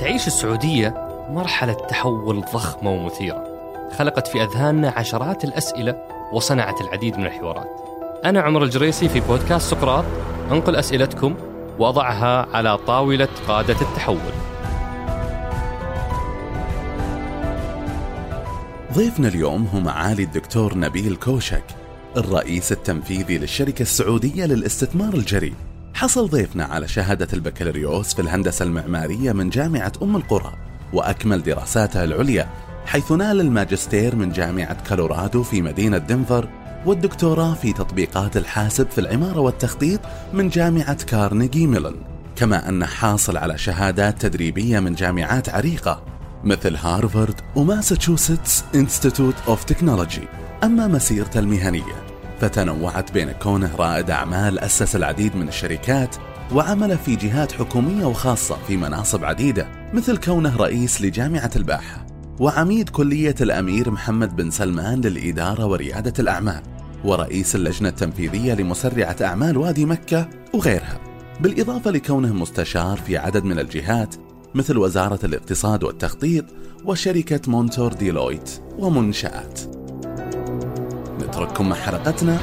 تعيش السعودية مرحلة تحول ضخمة ومثيرة خلقت في أذهاننا عشرات الأسئلة وصنعت العديد من الحوارات. أنا عمر الجريسي في بودكاست سقراط أنقل أسئلتكم وأضعها على طاولة قادة التحول. ضيفنا اليوم هو معالي الدكتور نبيل كوشك الرئيس التنفيذي للشركة السعودية للاستثمار الجريء. حصل ضيفنا على شهادة البكالوريوس في الهندسة المعمارية من جامعة أم القرى وأكمل دراساته العليا حيث نال الماجستير من جامعة كولورادو في مدينة دنفر والدكتوراه في تطبيقات الحاسب في العمارة والتخطيط من جامعة كارنيجي ميلون كما أنه حاصل على شهادات تدريبية من جامعات عريقة مثل هارفارد و Massachusetts Institute of Technology. أما مسيرته المهنية فتنوعت بين كونه رائد أعمال أسس العديد من الشركات وعمل في جهات حكومية وخاصة في مناصب عديدة مثل كونه رئيس لجامعة الباحة وعميد كلية الأمير محمد بن سلمان للإدارة وريادة الأعمال ورئيس اللجنة التنفيذية لمسرعة أعمال وادي مكة وغيرها بالإضافة لكونه مستشار في عدد من الجهات مثل وزارة الاقتصاد والتخطيط وشركة Monitor Deloitte ومنشآت. نترككم مع حلقتنا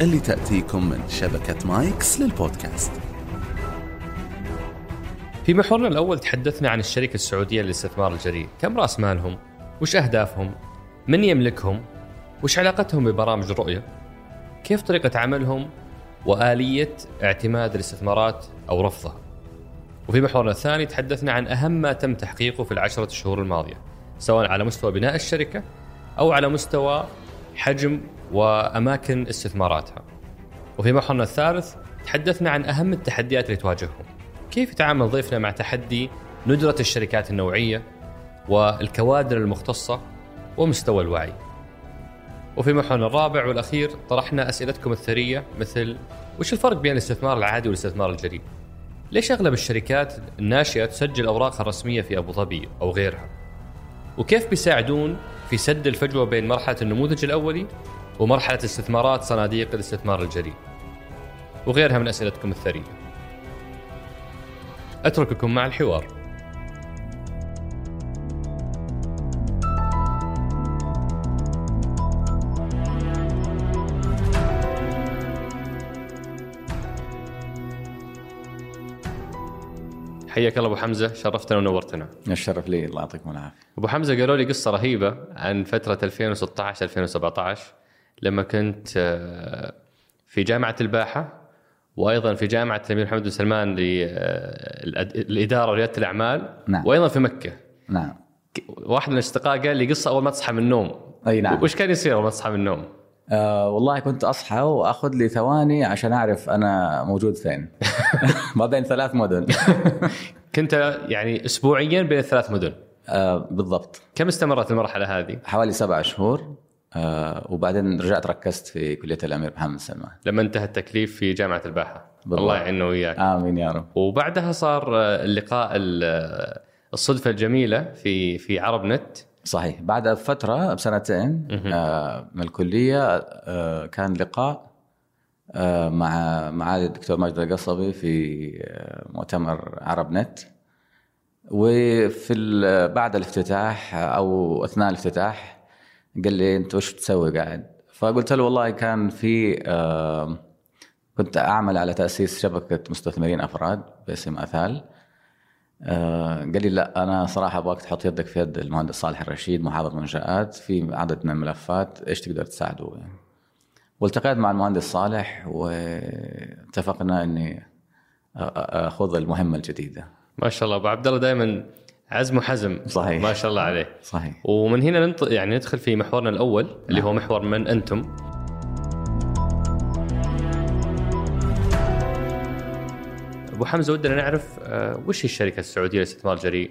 اللي تأتيكم من شبكة مايكس للبودكاست في محورنا الأول تحدثنا عن الشركة السعودية للاستثمار الجريء كم رأس مالهم؟ وش أهدافهم؟ من يملكهم؟ وش علاقتهم ببرامج الرؤية؟ كيف طريقة عملهم؟ وآلية اعتماد الاستثمارات أو رفضها وفي محورنا الثاني تحدثنا عن أهم ما تم تحقيقه في العشرة شهور الماضية سواء على مستوى بناء الشركة أو على مستوى حجم وأماكن استثماراتها وفي محورنا الثالث تحدثنا عن أهم التحديات اللي تواجههم كيف يتعامل ضيفنا مع تحدي ندرة الشركات النوعية والكوادر المختصة ومستوى الوعي وفي محورنا الرابع والأخير طرحنا أسئلتكم الثرية مثل وش الفرق بين الاستثمار العادي والاستثمار الجديد؟ ليش أغلب الشركات الناشئة تسجل أوراقها الرسمية في أبو ظبي أو غيرها؟ وكيف بيساعدون في سد الفجوة بين مرحلة النموذج الأولي ومرحلة استثمارات صناديق الاستثمار الجريء. وغيرها من أسئلتكم الثرية. أترككم مع الحوار. حياك الله أبو حمزة شرفتنا ونورتنا. الشرف لي الله يعطيكم العافية. أبو حمزة قالوا لي قصة رهيبة عن فترة 2016 2017 لما كنت آه، في جامعة الباحة وأيضا في جامعة الأمير محمد بن سلمان للاداره ورياده الأعمال نعم. وأيضا في مكة. نعم. واحد من الاصدقاء قال لي قصة أول ما تصحى من النوم. أي نعم. وش كان يصير أول ما تصحى من النوم؟ آه والله كنت أصحى وأخذ لي ثواني عشان أعرف أنا موجود فين. ما بين ثلاث مدن. كنت يعني اسبوعيا بين الثلاث مدن. آه بالضبط. كم استمرت المرحلة هذه؟ حوالي سبع شهور. آه وبعدين رجعت ركزت في كلية الأمير محمد سلمان. لما انتهى التكليف في جامعة الباحة. بالضبط. الله يعينه وياك. آمين يا رب. وبعدها صار آه، اللقاء ال- آه، الصدفة الجميلة في في عرب نت صحيح. بعد فترة بسنتين. آه من الكلية آه كان لقاء آه مع معالي الدكتور ماجد القصبي في آه مؤتمر عرب نت وفي ال- بعد الافتتاح أو أثناء الافتتاح قال لي أنت وش تسوي قاعد؟ فقلت له والله كان في آه كنت أعمل على تأسيس شبكة مستثمرين أفراد باسم آثال آه قال لي لا أنا صراحة أبغاك تحط يدك في يد المهندس صالح الرشيد محافظ منشات في عدد من الملفات إيش تقدر تساعده. والتقيت مع المهندس صالح واتفقنا إني أخوض المهمة الجديدة ما شاء الله أبو عبد الله دائما عزم وحزم صحيح. ما شاء الله عليه صحيح ومن هنا ننط... يعني ندخل في محورنا الأول اللي هو محور من أنتم أبو حمزة ودنا نعرف آه، وش هي الشركة السعودية للاستثمار الجريء؟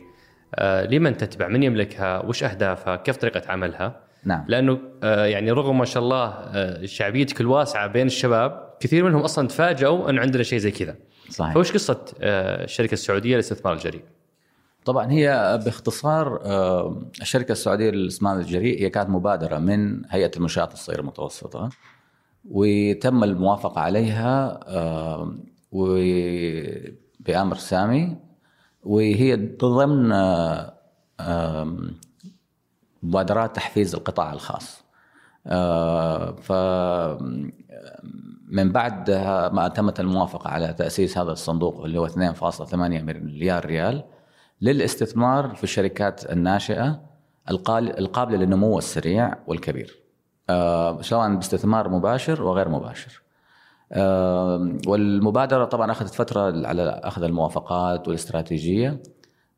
آه، لمن تتبع؟ من يملكها؟ وش أهدافها؟ كيف طريقة عملها؟ نعم لأنه آه، يعني رغم ما شاء الله شعبيتك الواسعه بين الشباب كثير منهم أصلا تفاجئوا انه عندنا شيء زي كذا. صحيح فوش قصة الشركة السعودية للاستثمار الجريء؟ طبعا هي باختصار آه، الشركة السعودية للاستثمار الجريء هي كانت مبادرة من هيئة المنشات الصغيرة المتوسطة وتم الموافقة عليها آه، وبامر سامي وهي ضمن آه، مبادرات تحفيز القطاع الخاص. ف من بعد ما تمت الموافقة على تأسيس هذا الصندوق اللي هو 2.8 مليار ريال للاستثمار في الشركات الناشئة القال- القابلة للنمو السريع والكبير. آه، سواء باستثمار مباشر وغير مباشر. آه، والمبادرة طبعا أخذت فترة على أخذ الموافقات والاستراتيجية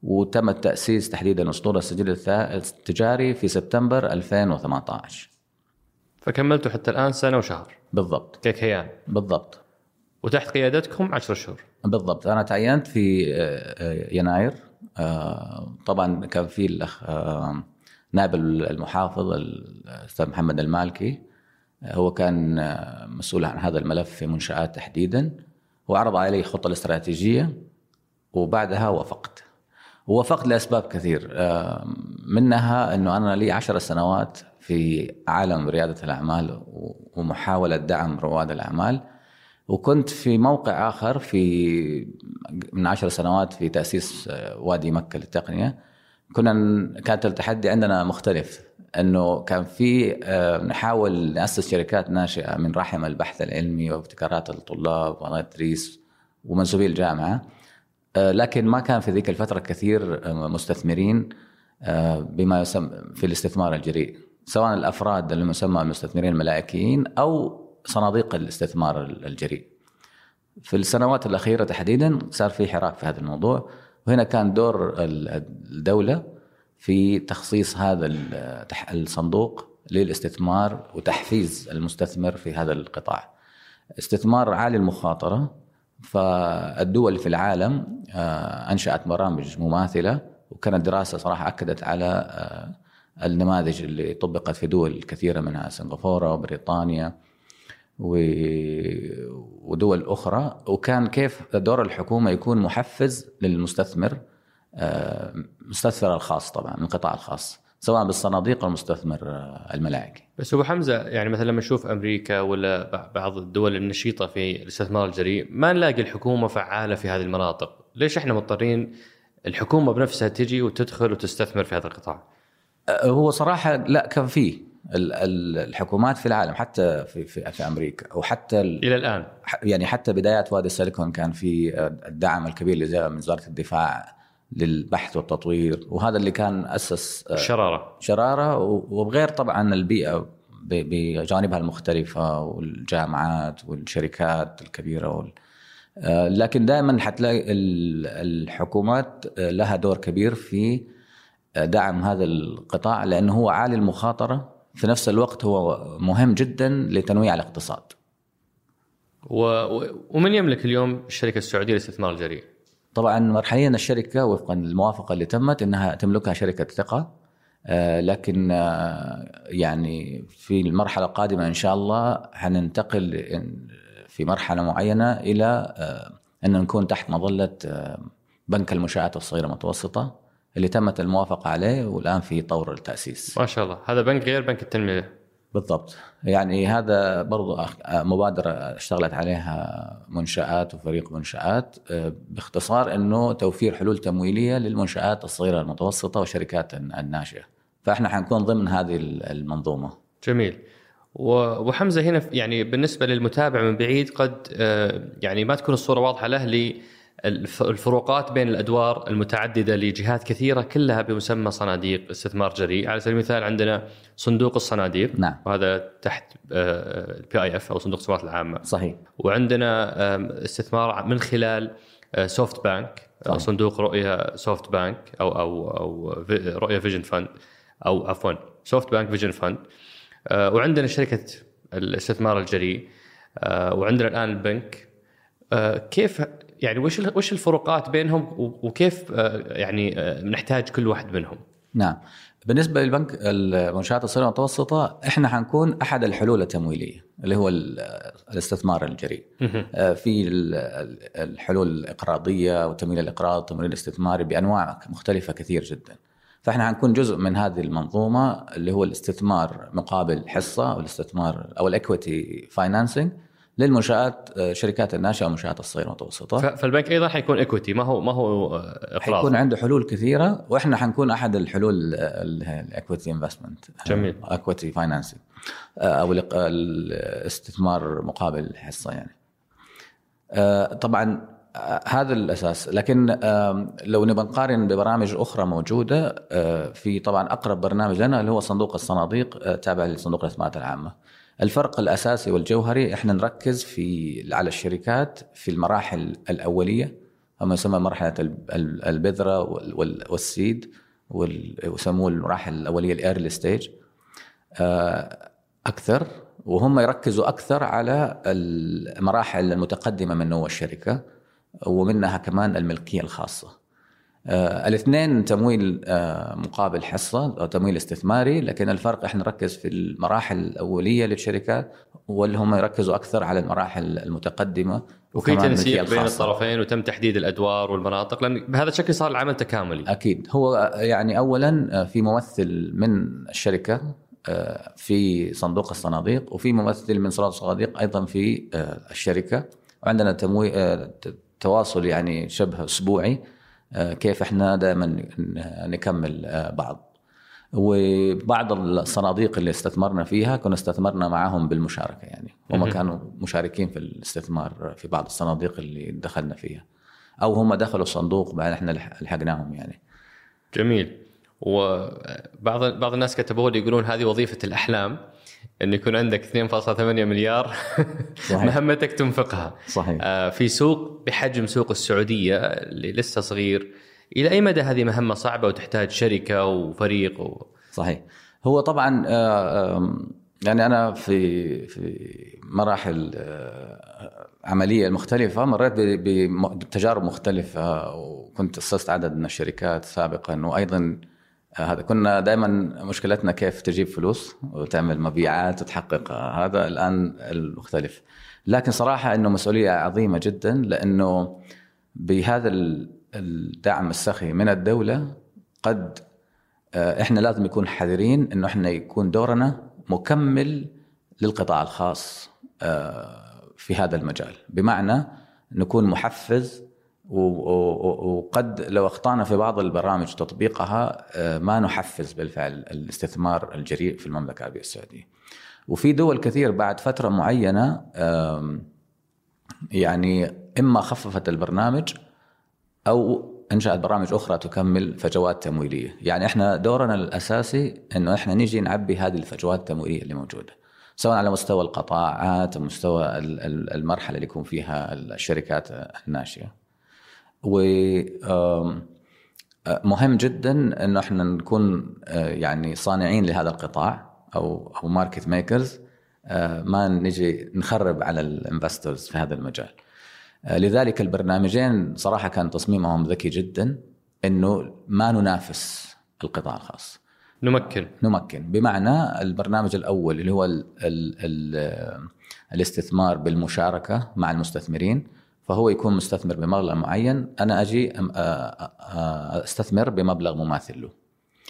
وتم التأسيس تحديدا أسطول السجل التجاري في سبتمبر 2018 فكملتوا حتى الآن سنة وشهر. بالضبط. ككيان بالضبط. وتحت قيادتكم 10 شهور. بالضبط. أنا تعينت في آه، يناير. طبعا كان في الأخ آه، نائب المحافظ الأستاذ محمد المالكي آه، هو كان آه، مسؤول عن هذا الملف في منشآت تحديدا وعرض علي الخطه الاستراتيجية وبعدها وافقت. ووافقت لأسباب كثير. آه، منها إنه أنا لي عشر سنوات في عالم ريادة الأعمال ومحاولة دعم رواد الأعمال. وكنت في موقع آخر في من عشر سنوات في تأسيس آه، وادي مكة للتقنية. كنا كانت التحدي عندنا مختلف إنه كان في آه، نحاول نأسس شركات ناشئة من رحم البحث العلمي وابتكارات الطلاب والتدريس ومنسوبي الجامعة. آه، لكن ما كان في ذيك الفترة كثير مستثمرين بما يسمى في الاستثمار الجريء سواء الأفراد المسمى المستثمرين الملائكيين أو صناديق الاستثمار الجريء. في السنوات الأخيرة تحديدا صار في حراك في هذا الموضوع وهنا كان دور الدولة في تخصيص هذا الصندوق للاستثمار وتحفيز المستثمر في هذا القطاع. استثمار عالي المخاطرة فالدول في العالم آه، أنشأت برامج مماثلة وكانت دراسة صراحة أكدت على آه، النماذج اللي طبقت في دول كثيرة منها سنغافورة وبريطانيا ودول أخرى. وكان كيف دور الحكومة يكون محفز للمستثمر آه، المستثمر الخاص طبعا من القطاع الخاص سواء بالصناديق أو المستثمر آه، الملائكي بس أبو حمزة يعني مثلا لما نشوف أمريكا ولا بعض الدول النشيطة في الاستثمار الجريء ما نلاقي الحكومة فعالة في هذه المناطق، ليش إحنا مضطرين الحكومة بنفسها تجي وتدخل وتستثمر في هذا القطاع؟ آه، هو صراحة لا كان فيه الحكومات في العالم حتى في في, في أمريكا وحتى ال- إلى الآن. يعني حتى بدايات وادي السيليكون كان في الدعم الكبير اللي جاء من وزارة الدفاع للبحث والتطوير وهذا اللي كان أسس آه، شرارة. و- وبغير طبعا البيئة بجانبها المختلفة والجامعات والشركات الكبيرة وال... آه، لكن دائما حتلاقي ال- الحكومات آه، لها دور كبير في دعم هذا القطاع لأنه هو عالي المخاطرة في نفس الوقت هو مهم جدا لتنويع الاقتصاد و... ومن يملك اليوم الشركة السعودية للاستثمار الجريء؟ طبعا مرحليا الشركة وفقا للموافقة اللي تمت إنها تملكها شركة ثقة آه، لكن آه، يعني في المرحلة القادمة إن شاء الله حننتقل في مرحلة معينة إلى آه، أن نكون تحت مظلة آه، بنك المنشآت الصغيرة والمتوسطه اللي تمت الموافقة عليه والآن في طور التأسيس. ما شاء الله. هذا بنك غير بنك التنمية. بالضبط. يعني هذا برضو مبادرة اشتغلت عليها منشآت وفريق منشآت آه، باختصار أنه توفير حلول تمويلية للمنشآت الصغيرة المتوسطة والشركات الناشئة. فإحنا حنكون ضمن هذه المنظومة. جميل. وهمزة هنا يعني بالنسبة للمتابع من بعيد قد آه، يعني ما تكون الصورة واضحة له للفروقات بين الأدوار المتعددة لجهات كثيرة كلها بمسمى صناديق استثمار جريء. على سبيل المثال عندنا صندوق الصناديق. نعم. وهذا تحت ال PIF أو صندوق الاستثمارات العامة. صحيح. وعندنا استثمار من خلال SoftBank صحيح. صندوق رؤية SoftBank أو أو أو رؤية Vision Fund أو عفوا SoftBank Vision Fund آه، وعندنا شركة الاستثمار الجريء. آه، وعندنا الآن البنك. آه، كيف يعني وش وش الفروقات بينهم وكيف آه، يعني آه، نحتاج كل واحد منهم؟ نعم. بالنسبة للبنك المنشآت الصغيرة والمتوسطة إحنا حنكون أحد الحلول التمويلية اللي هو ال- الاستثمار الجريء. آه، في ال- ال- الحلول الإقراضية وتمويل الإقراض والتمويل الاستثماري بأنواع مختلفة كثير جدا. فإحنا حنكون جزء من هذه المنظومة اللي هو الاستثمار مقابل حصة أو الاستثمار أو ال equity financing للمنشآت آه، شركات الناشئة والمنشات الصغيره والمتوسطه فالبنك أيضا حيكون equity ما هو ما هو آه، إقراض؟ حيكون عنده حلول كثيرة وإحنا حنكون أحد الحلول ال equity investment جميل. equity financing أو الاستثمار مقابل حصة يعني. آه، طبعا آه، هذا الأساس. لكن لو نبغى نقارن ببرامج أخرى موجودة آه، في طبعا أقرب برنامج لنا اللي هو صندوق الصناديق آه، تابع لصندوق الاستثمارات العامة. الفرق الأساسي والجوهري إحنا نركز في على الشركات في المراحل الأولية وما يسمى مرحلة ال- ال- البذرة وال- وال- وال seed وال- ويسموه المراحل الأولية ال early stage أكثر وهم يركزوا أكثر على المراحل المتقدمة من نمو الشركة ومنها كمان الملكية الخاصة. آه الاثنين تمويل آه مقابل حصة أو تمويل استثماري لكن الفرق إحنا نركز في المراحل الأولية للشركات واللي هم يركزوا أكثر على المراحل المتقدمة وفي تنسيق بين. الطرفين وتم تحديد الأدوار والمناطق لأن بهذا الشكل صار العمل تكاملي. أكيد. هو يعني اولا في ممثل من الشركة آه، في صندوق الصناديق وفي ممثل من صندوق الصناديق أيضا في آه، الشركة. وعندنا تموي آه، ت- تواصل يعني شبه أسبوعي آه، كيف إحنا دائما نكمل آه، بعض. وبعض الصناديق اللي استثمرنا فيها كنا استثمرنا معهم بالمشاركة يعني. هم. كانوا مشاركين في الاستثمار في بعض الصناديق اللي دخلنا فيها. أو هم دخلوا الصندوق بعد إحنا لح- لحقناهم يعني. جميل. وبعض بعض الناس كتبوا لي يقولون هذه وظيفة الأحلام. إن يكون عندك 2.8 مليار. صحيح. مهمتك تنفقها. صحيح. آه، في سوق بحجم سوق السعودية اللي لسه صغير. إلى أي مدى هذه مهمة صعبة وتحتاج شركة وفريق و... صحيح. هو طبعا آه، يعني أنا في في مراحل آه، عملية مختلفة مريت بتجارب مختلفة وكنت أسست عدد من الشركات سابقا وأيضا كنا دائما مشكلتنا كيف تجيب فلوس وتعمل مبيعات وتحقق آه، هذا الآن المختلف. لكن صراحة إنه مسؤولية عظيمة جدا لأنه بهذا ال- الدعم السخي من الدولة قد آه، إحنا لازم نكون حذرين إنه إحنا يكون دورنا مكمل للقطاع الخاص آه، في هذا المجال. بمعنى نكون محفز وقد لو أخطأنا في بعض البرامج تطبيقها آه، ما نحفز بالفعل الاستثمار الجريء في المملكة العربية السعودية. وفي دول كثير بعد فترة معينة يعني إما خففت البرنامج أو إنشأت برامج أخرى تكمل فجوات تمويلية، يعني إحنا دورنا الأساسي إنه إحنا نيجي نعبي هذه الفجوات التمويلية اللي موجودة. سواء على مستوى القطاعات مستوى ال- ال- المرحلة اللي يكون فيها الشركات الناشئة. و آه، مهم جدا إنه إحنا نكون آه، يعني صانعين لهذا القطاع أو أو market makers ما نجي نخرب على ال investors في هذا المجال. آه، لذلك البرنامجين صراحة كان تصميمهم ذكي جدا إنه ما ننافس القطاع الخاص. نمكن نمكن بمعنى البرنامج الأول اللي هو ال ال ال الاستثمار بالمشاركة مع المستثمرين فهو يكون مستثمر بمبلغ معين أنا أجي أستثمر بمبلغ مماثل له.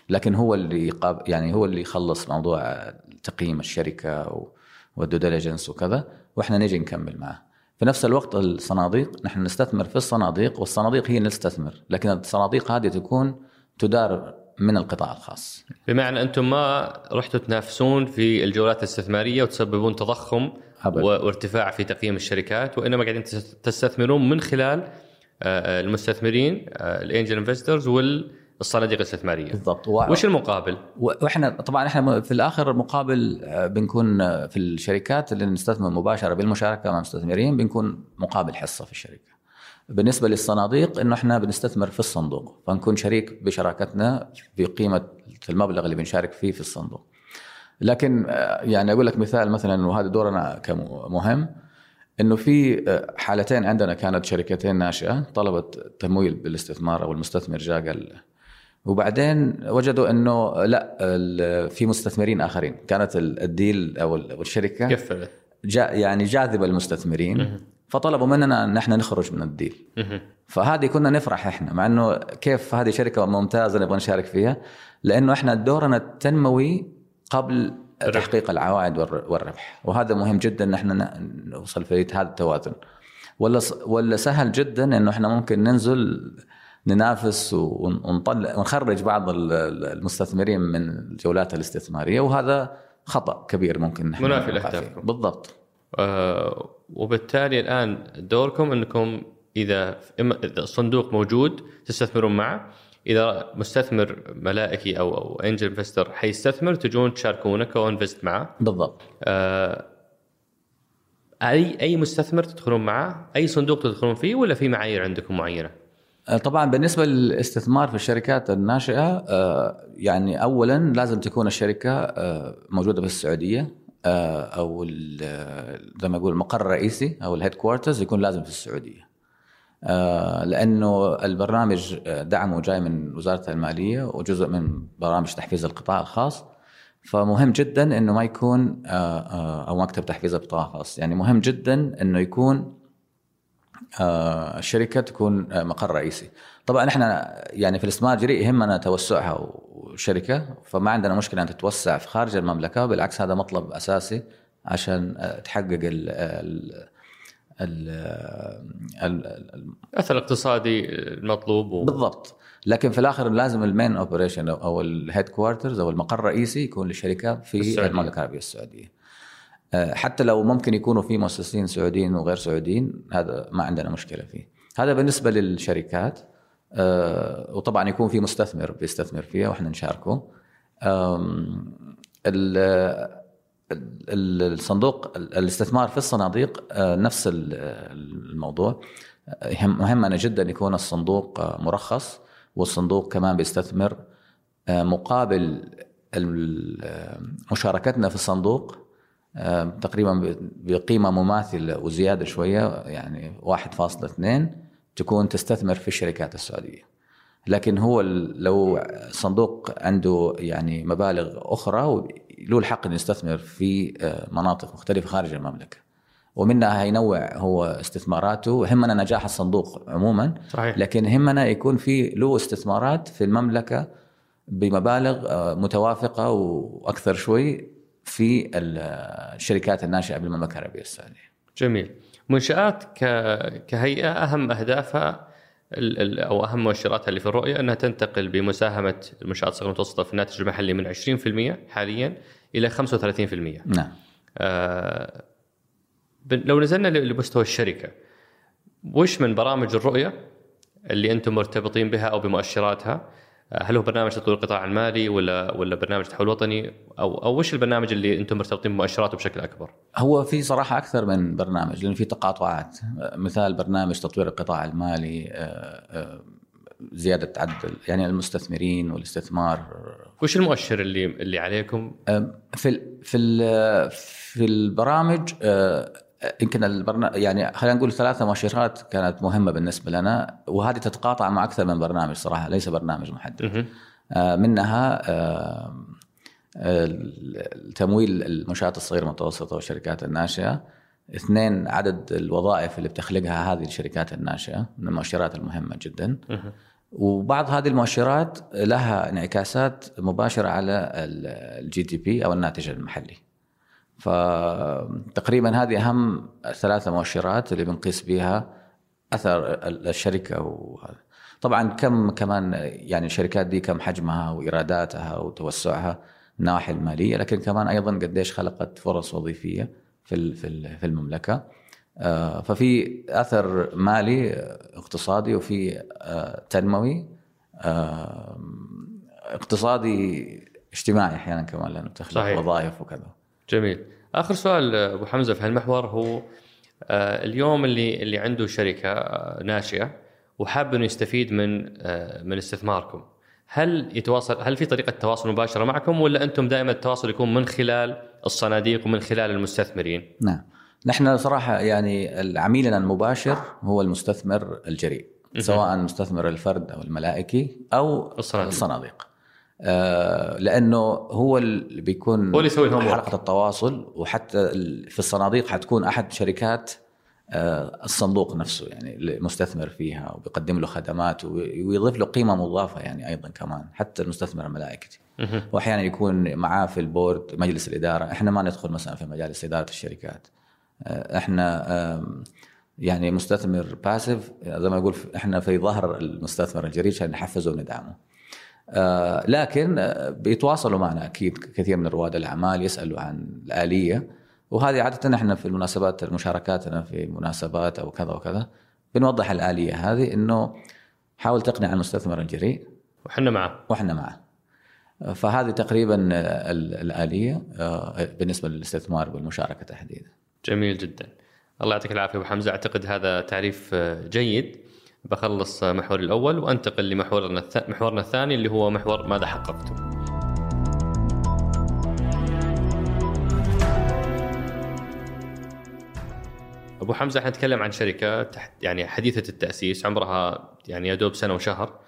لكن هو اللي يعني هو اللي يخلص موضوع تقييم الشركة والدو ديليجنس وكذا وإحنا نجي نكمل معه. في نفس الوقت الصناديق نحن نستثمر في الصناديق والصناديق هي اللي نستثمر. لكن الصناديق هذه تكون تدار من القطاع الخاص. بمعنى أنتم ما رحتوا تنافسون في الجولات الاستثمارية وتسببون تضخم أبداً. وارتفاع في تقييم الشركات وإنما قاعدين تس- تستثمرون من خلال آه، المستثمرين الإنجل انفسترز والصناديق الاستثمارية بالضبط و... وش المقابل؟ وإحنا طبعا إحنا في الآخر مقابل آه، بنكون آه، في الشركات اللي نستثمر مباشرة بالمشاركة مع المستثمرين بنكون مقابل حصة في الشركة. بالنسبة للصناديق إنه إحنا بنستثمر في الصندوق فنكون شريك بشراكتنا في قيمة المبلغ اللي بنشارك فيه في الصندوق. لكن آه، يعني أقول لك مثال مثلا وهذا دورنا كمهم إنه في آه، حالتين عندنا كانت شركتين ناشئة طلبت تمويل بالاستثمار أو المستثمر جاء قال وبعدين وجدوا إنه لا في مستثمرين آخرين. كانت ال- الديل أو الشركة قفلت جا يعني جاذبة للمستثمرين فطلبوا مننا ان إحنا نخرج من الديل. فهذه كنا نفرح إحنا مع إنه كيف هذه شركة ممتازة نبغى نشارك فيها لأنه إحنا دورنا التنموي قبل. تحقيق العوائد والر- والربح وهذا مهم جدا إن إحنا نوصل في هذا التوازن ولا ولا سهل جدا إنه إحنا ممكن ننزل ننافس ون- ونطلع ونخرج بعض ال- ال- المستثمرين من الجولات الاستثمارية وهذا خطأ كبير ممكن نحن منافي. لأهدافكم. بالضبط آه، وبالتالي الآن دوركم إنكم إذا إما إذا الصندوق موجود تستثمرون معه إذا مستثمر ملائكي أو أو angel investor حيستثمر تجون تشاركونه co-invest معه. بالضبط. آه، اي أي مستثمر تدخلون معه أي صندوق تدخلون فيه ولا في معايير عندكم معينة؟ طبعا بالنسبة للاستثمار في الشركات الناشئة آه، يعني اولا لازم تكون الشركة آه، موجودة في السعوديه آه، أو زي ما أقول المقر الرئيسي أو ال headquarters يكون لازم في السعودية. آه، لأنه البرنامج آه، دعمه جاي من وزارة المالية وجزء من برامج تحفيز القطاع الخاص. فمهم جدا إنه ما يكون آه، آه، أو مكتب تحفيز القطاع الخاص. يعني مهم جدا إنه يكون آه، الشركة تكون آه، مقر رئيسي. طبعا إحنا يعني في الاستثمار الجريء يهمنا توسعها وشركة. فما عندنا مشكلة أن تتوسع في خارج المملكة بالعكس هذا مطلب أساسي عشان آه، تحقق ال- الأثر الاقتصادي المطلوب و... بالضبط. لكن في الآخر لازم ال main operation أو ال headquarters أو المقر الرئيسي يكون للشركة في السعودية. المملكة العربية السعودية. آه، حتى لو ممكن يكونوا في مؤسسين سعوديين وغير سعوديين هذا ما عندنا مشكلة فيه. هذا بالنسبة للشركات آه، وطبعا يكون في مستثمر بيستثمر فيها وإحنا نشاركه. الصندوق الاستثمار في الصناديق آه، نفس ال- الموضوع مهمنا جدا يكون الصندوق آه، مرخص والصندوق كمان بيستثمر آه، مقابل مشاركتنا في الصندوق تقريبا ب- بقيمة مماثلة وزيادة شوية يعني 1.2 تكون تستثمر في الشركات السعودية. لكن هو لو صندوق عنده يعني مبالغ أخرى له الحق إنه يستثمر في آه، مناطق مختلفة خارج المملكة. ومنها هينوع هو استثماراته يهمنا نجاح الصندوق عموما صحيح لكن يهمنا يكون في له استثمارات في المملكة بمبالغ آه، متوافقة وأكثر شوي في ال- الشركات الناشئة بالمملكة العربية السعودية. جميل منشآت. كهيئة أهم أهدافها أو أهم مؤشراتها اللي في الرؤية أنها تنتقل بمساهمة المنشآت الصغيرة المتوسطة في الناتج المحلي من 20% حاليا إلى 35% نعم. آه... لو نزلنا لمستوى الشركة وش من برامج الرؤية اللي أنتم مرتبطين بها أو بمؤشراتها هل هو برنامج تطوير القطاع المالي ولا ولا برنامج تحول وطني؟ أو أو وش البرنامج اللي أنتم مرتبطين بمؤشراته بشكل أكبر؟ هو في صراحة أكثر من برنامج لأن في تقاطعات. مثال برنامج تطوير القطاع المالي آه، آه، زيادة عدد يعني المستثمرين والاستثمار. وش المؤشر اللي اللي عليكم؟ في ال في ال في البرامج آه، يمكن البرنامج يعني خلينا نقول ثلاثة مؤشرات كانت مهمة بالنسبة لنا وهذه تتقاطع مع أكثر من برنامج صراحة ليس برنامج محدد. آه، منها آه، التمويل المنشآت الصغيرة والمتوسطة والشركات الناشئة اثنين عدد الوظائف اللي بتخلقها هذه الشركات الناشئة من المؤشرات المهمة جدا. وبعض هذه المؤشرات لها انعكاسات مباشرة على الجي دي بي أو الناتج المحلي فتقريبا هذه أهم ثلاثة مؤشرات اللي بنقيس بها أثر الشركة وهذا. طبعا كم كمان يعني الشركات دي كم حجمها وايراداتها وتوسعها من النواحي المالية لكن كمان أيضا قديش خلقت فرص وظيفية في في ال- في المملكة. آه، ففي أثر مالي آه، اقتصادي وفي آه، تنموي اقتصادي اجتماعي أحيانا كمان لأنه تخلق. وظائف وكذا. جميل. آخر سؤال أبو حمزة في هالمحور هو آه، اليوم اللي اللي عنده شركة آه، ناشئة وحاب إنه يستفيد من آه، من استثماركم هل يتواصل هل في طريقة تواصل مباشرة معكم ولا أنتم دائما التواصل يكون من خلال الصناديق ومن خلال المستثمرين؟ نعم. نحن صراحة يعني عميلنا المباشر هو المستثمر الجريء سواء المستثمر الفرد أو الملائكي أو الصناديق. الصناديق. آه لأنه هو اللي بيكون هو اللي يسوي. حلقة التواصل وحتى في الصناديق حتكون أحد شركات آه، الصندوق نفسه يعني المستثمر فيها وبيقدم له خدمات ويضيف له قيمة مضافة يعني أيضا كمان حتى المستثمر الملائكتي. واحيانا يكون معاه في البورد مجلس الإدارة. إحنا ما ندخل مثلا في مجالس إدارة الشركات. آه، إحنا يعني مستثمر باسف زي ما يقول إحنا في ظهر المستثمر الجريء عشان نحفزه وندعمه. لكن بيتواصلوا معنا أكيد كثير من رواد الأعمال يسألوا عن الآلية وهذه عادة إحنا في المناسبات مشاركاتنا في مناسبات أو كذا وكذا بنوضح الآلية هذه إنه حاول تقنع المستثمر الجريء وحنا معه وحنا معه فهذه تقريبا الآلية آه، بالنسبة للاستثمار والمشاركة تحديدا. جميل جدا. الله يعطيك العافية أبو حمزة أعتقد هذا تعريف آه، جيد. بخلص محوري الأول وأنتقل لمحورنا محورنا الثاني اللي هو محور ماذا حققتم. أبو حمزة إحنا نتكلم عن شركة تحت يعني حديثة التأسيس عمرها يعني يا دوب سنة وشهر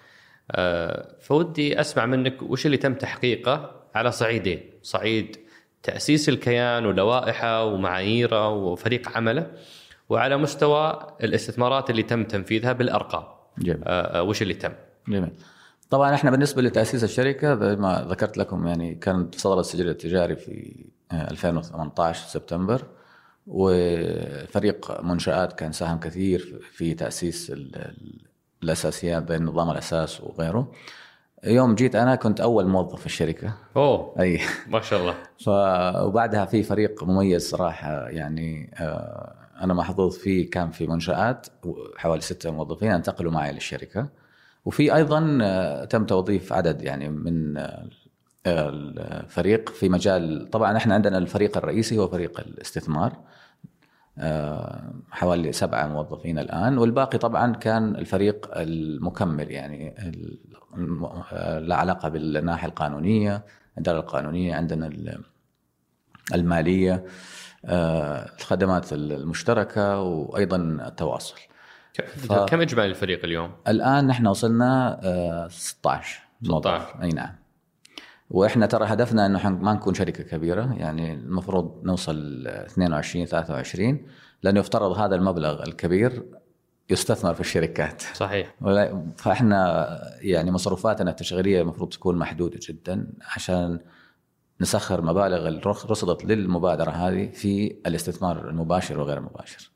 آه، فودي أسمع منك وش اللي تم تحقيقه على صعيدين صعيد تأسيس الكيان ولوائحة ومعاييره وفريق عمله وعلى مستوى الاستثمارات اللي تم تنفيذها بالأرقام. جميل. آه، آه، وش اللي تم؟ جميل. طبعا إحنا بالنسبة لتأسيس الشركة زي ما ذكرت لكم يعني كان صدر السجل التجاري في 2018 سبتمبر وفريق منشآت كان ساهم كثير في تأسيس الأساسيات بين نظام الأساس وغيره. يوم جيت أنا كنت أول موظف في الشركة. أوه. أي. ما شاء الله. ف... وبعدها في فريق مميز صراحة يعني آه، أنا محظوظ فيه كان في منشآت حوالي ستة موظفين انتقلوا معي للشركة. وفي أيضا آه، تم توظيف عدد يعني من آه، الفريق في مجال طبعا إحنا عندنا الفريق الرئيسي هو فريق الاستثمار. آه، حوالي سبعة موظفين الآن. والباقي طبعا كان الفريق المكمل يعني له علاقة بالناحية القانونية الإدارة القانونية عندنا المالية. الخدمات المشتركة وأيضا التواصل. ف... كم إجمالي الفريق اليوم؟ الآن نحن وصلنا 16 16 أي نعم. وإحنا ترى هدفنا إنه ما نكون شركة كبيرة يعني المفروض نوصل 22 23 لأنه يفترض هذا المبلغ الكبير يستثمر في الشركات. صحيح. فإحنا يعني مصروفاتنا التشغيلية المفروض تكون محدودة جدا عشان نسخر مبالغ رصدت للمبادرة هذه في الاستثمار المباشر وغير المباشر.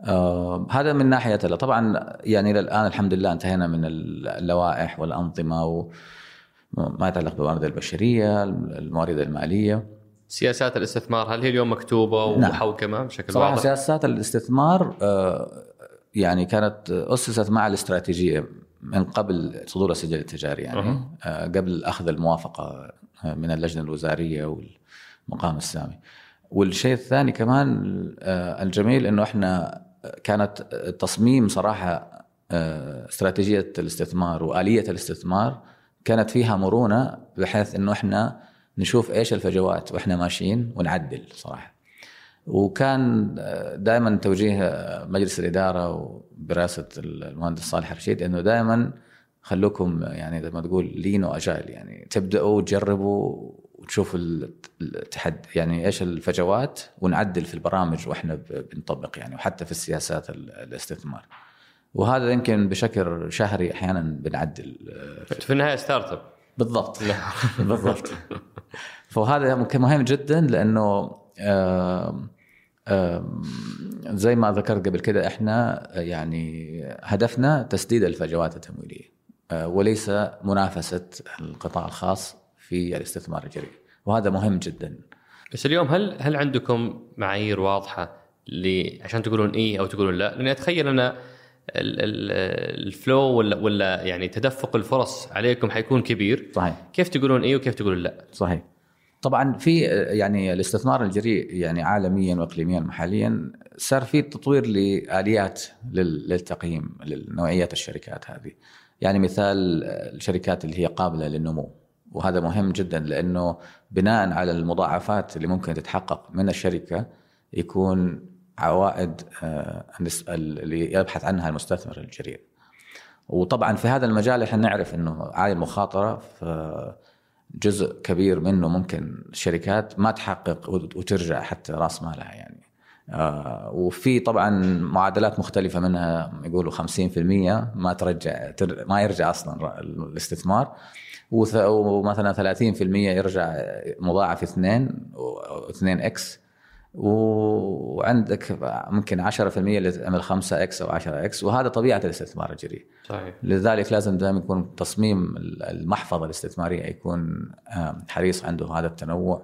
آه هذا من ناحية طبعا يعني إلى الآن الحمد لله انتهينا من اللوائح والأنظمة و ما يتعلق بالموارد البشرية الموارد المالية سياسات الاستثمار هل هي اليوم مكتوبة ومحوكمه نعم. بشكل صراحة واضح؟ سياسات الاستثمار آه، يعني كانت أسست مع الاستراتيجية من قبل صدور السجل التجاري يعني أه. قبل أخذ الموافقة آه، من اللجنة الوزارية والمقام السامي. والشيء الثاني كمان الجميل إنه إحنا كانت تصميم صراحة استراتيجية الاستثمار وآلية الاستثمار كانت فيها مرونة بحيث إنه إحنا نشوف إيش الفجوات وإحنا ماشيين ونعدل صراحة. وكان دائما توجيه مجلس الإدارة وبراسه المهندس صالح رشيد إنه دائما خلوكم يعني زي ما تقول لين واجايل يعني تبدأوا تجربوا وتشوفوا التحد يعني إيش الفجوات ونعدل في البرامج وإحنا بنطبق يعني وحتى في السياسات الاستثمار. وهذا يمكن بشكل شهري أحيانا بنعدل في النهاية startup بالضبط. بالضبط. فهذا مهم جدا لأنه زي ما ذكرت قبل كده إحنا يعني هدفنا تسديد الفجوات التمويلية آه، وليس منافسة القطاع الخاص في الاستثمار الجريء وهذا مهم جدا. بس اليوم هل هل عندكم معايير واضحة عشان تقولون إي أو تقولون لا؟ لأني أتخيل أنا الفلو ولا ولا يعني تدفق الفرص عليكم حيكون كبير. صحيح. كيف تقولون إي وكيف تقولون لا؟ صحيح. طبعا في يعني الاستثمار الجريء يعني عالميا واقليميا ومحليا صار في تطوير لآليات للتقييم لنوعيات الشركات هذه. يعني مثال الشركات اللي هي قابلة للنمو وهذا مهم جدا لأنه بناء على المضاعفات اللي ممكن تتحقق من الشركة يكون عوائد آه، اللي يبحث عنها المستثمر الجريء. وطبعا في هذا المجال إحنا نعرف إنه عالي المخاطرة جزء كبير منه ممكن الشركات ما تحقق وترجع حتى راس مالها يعني. آه وفي طبعا معادلات مختلفة منها يقولوا 50% ما ترجع ما يرجع أصلا الاستثمار. ومثلا 30% يرجع مضاعف 2 2 x. وعندك ممكن 10% اللي تعمل 5 x أو 10 x وهذا طبيعة الاستثمار الجريء. صحيح. لذلك لازم دائما يكون تصميم المحفظة الاستثمارية يكون حريص عنده هذا التنوع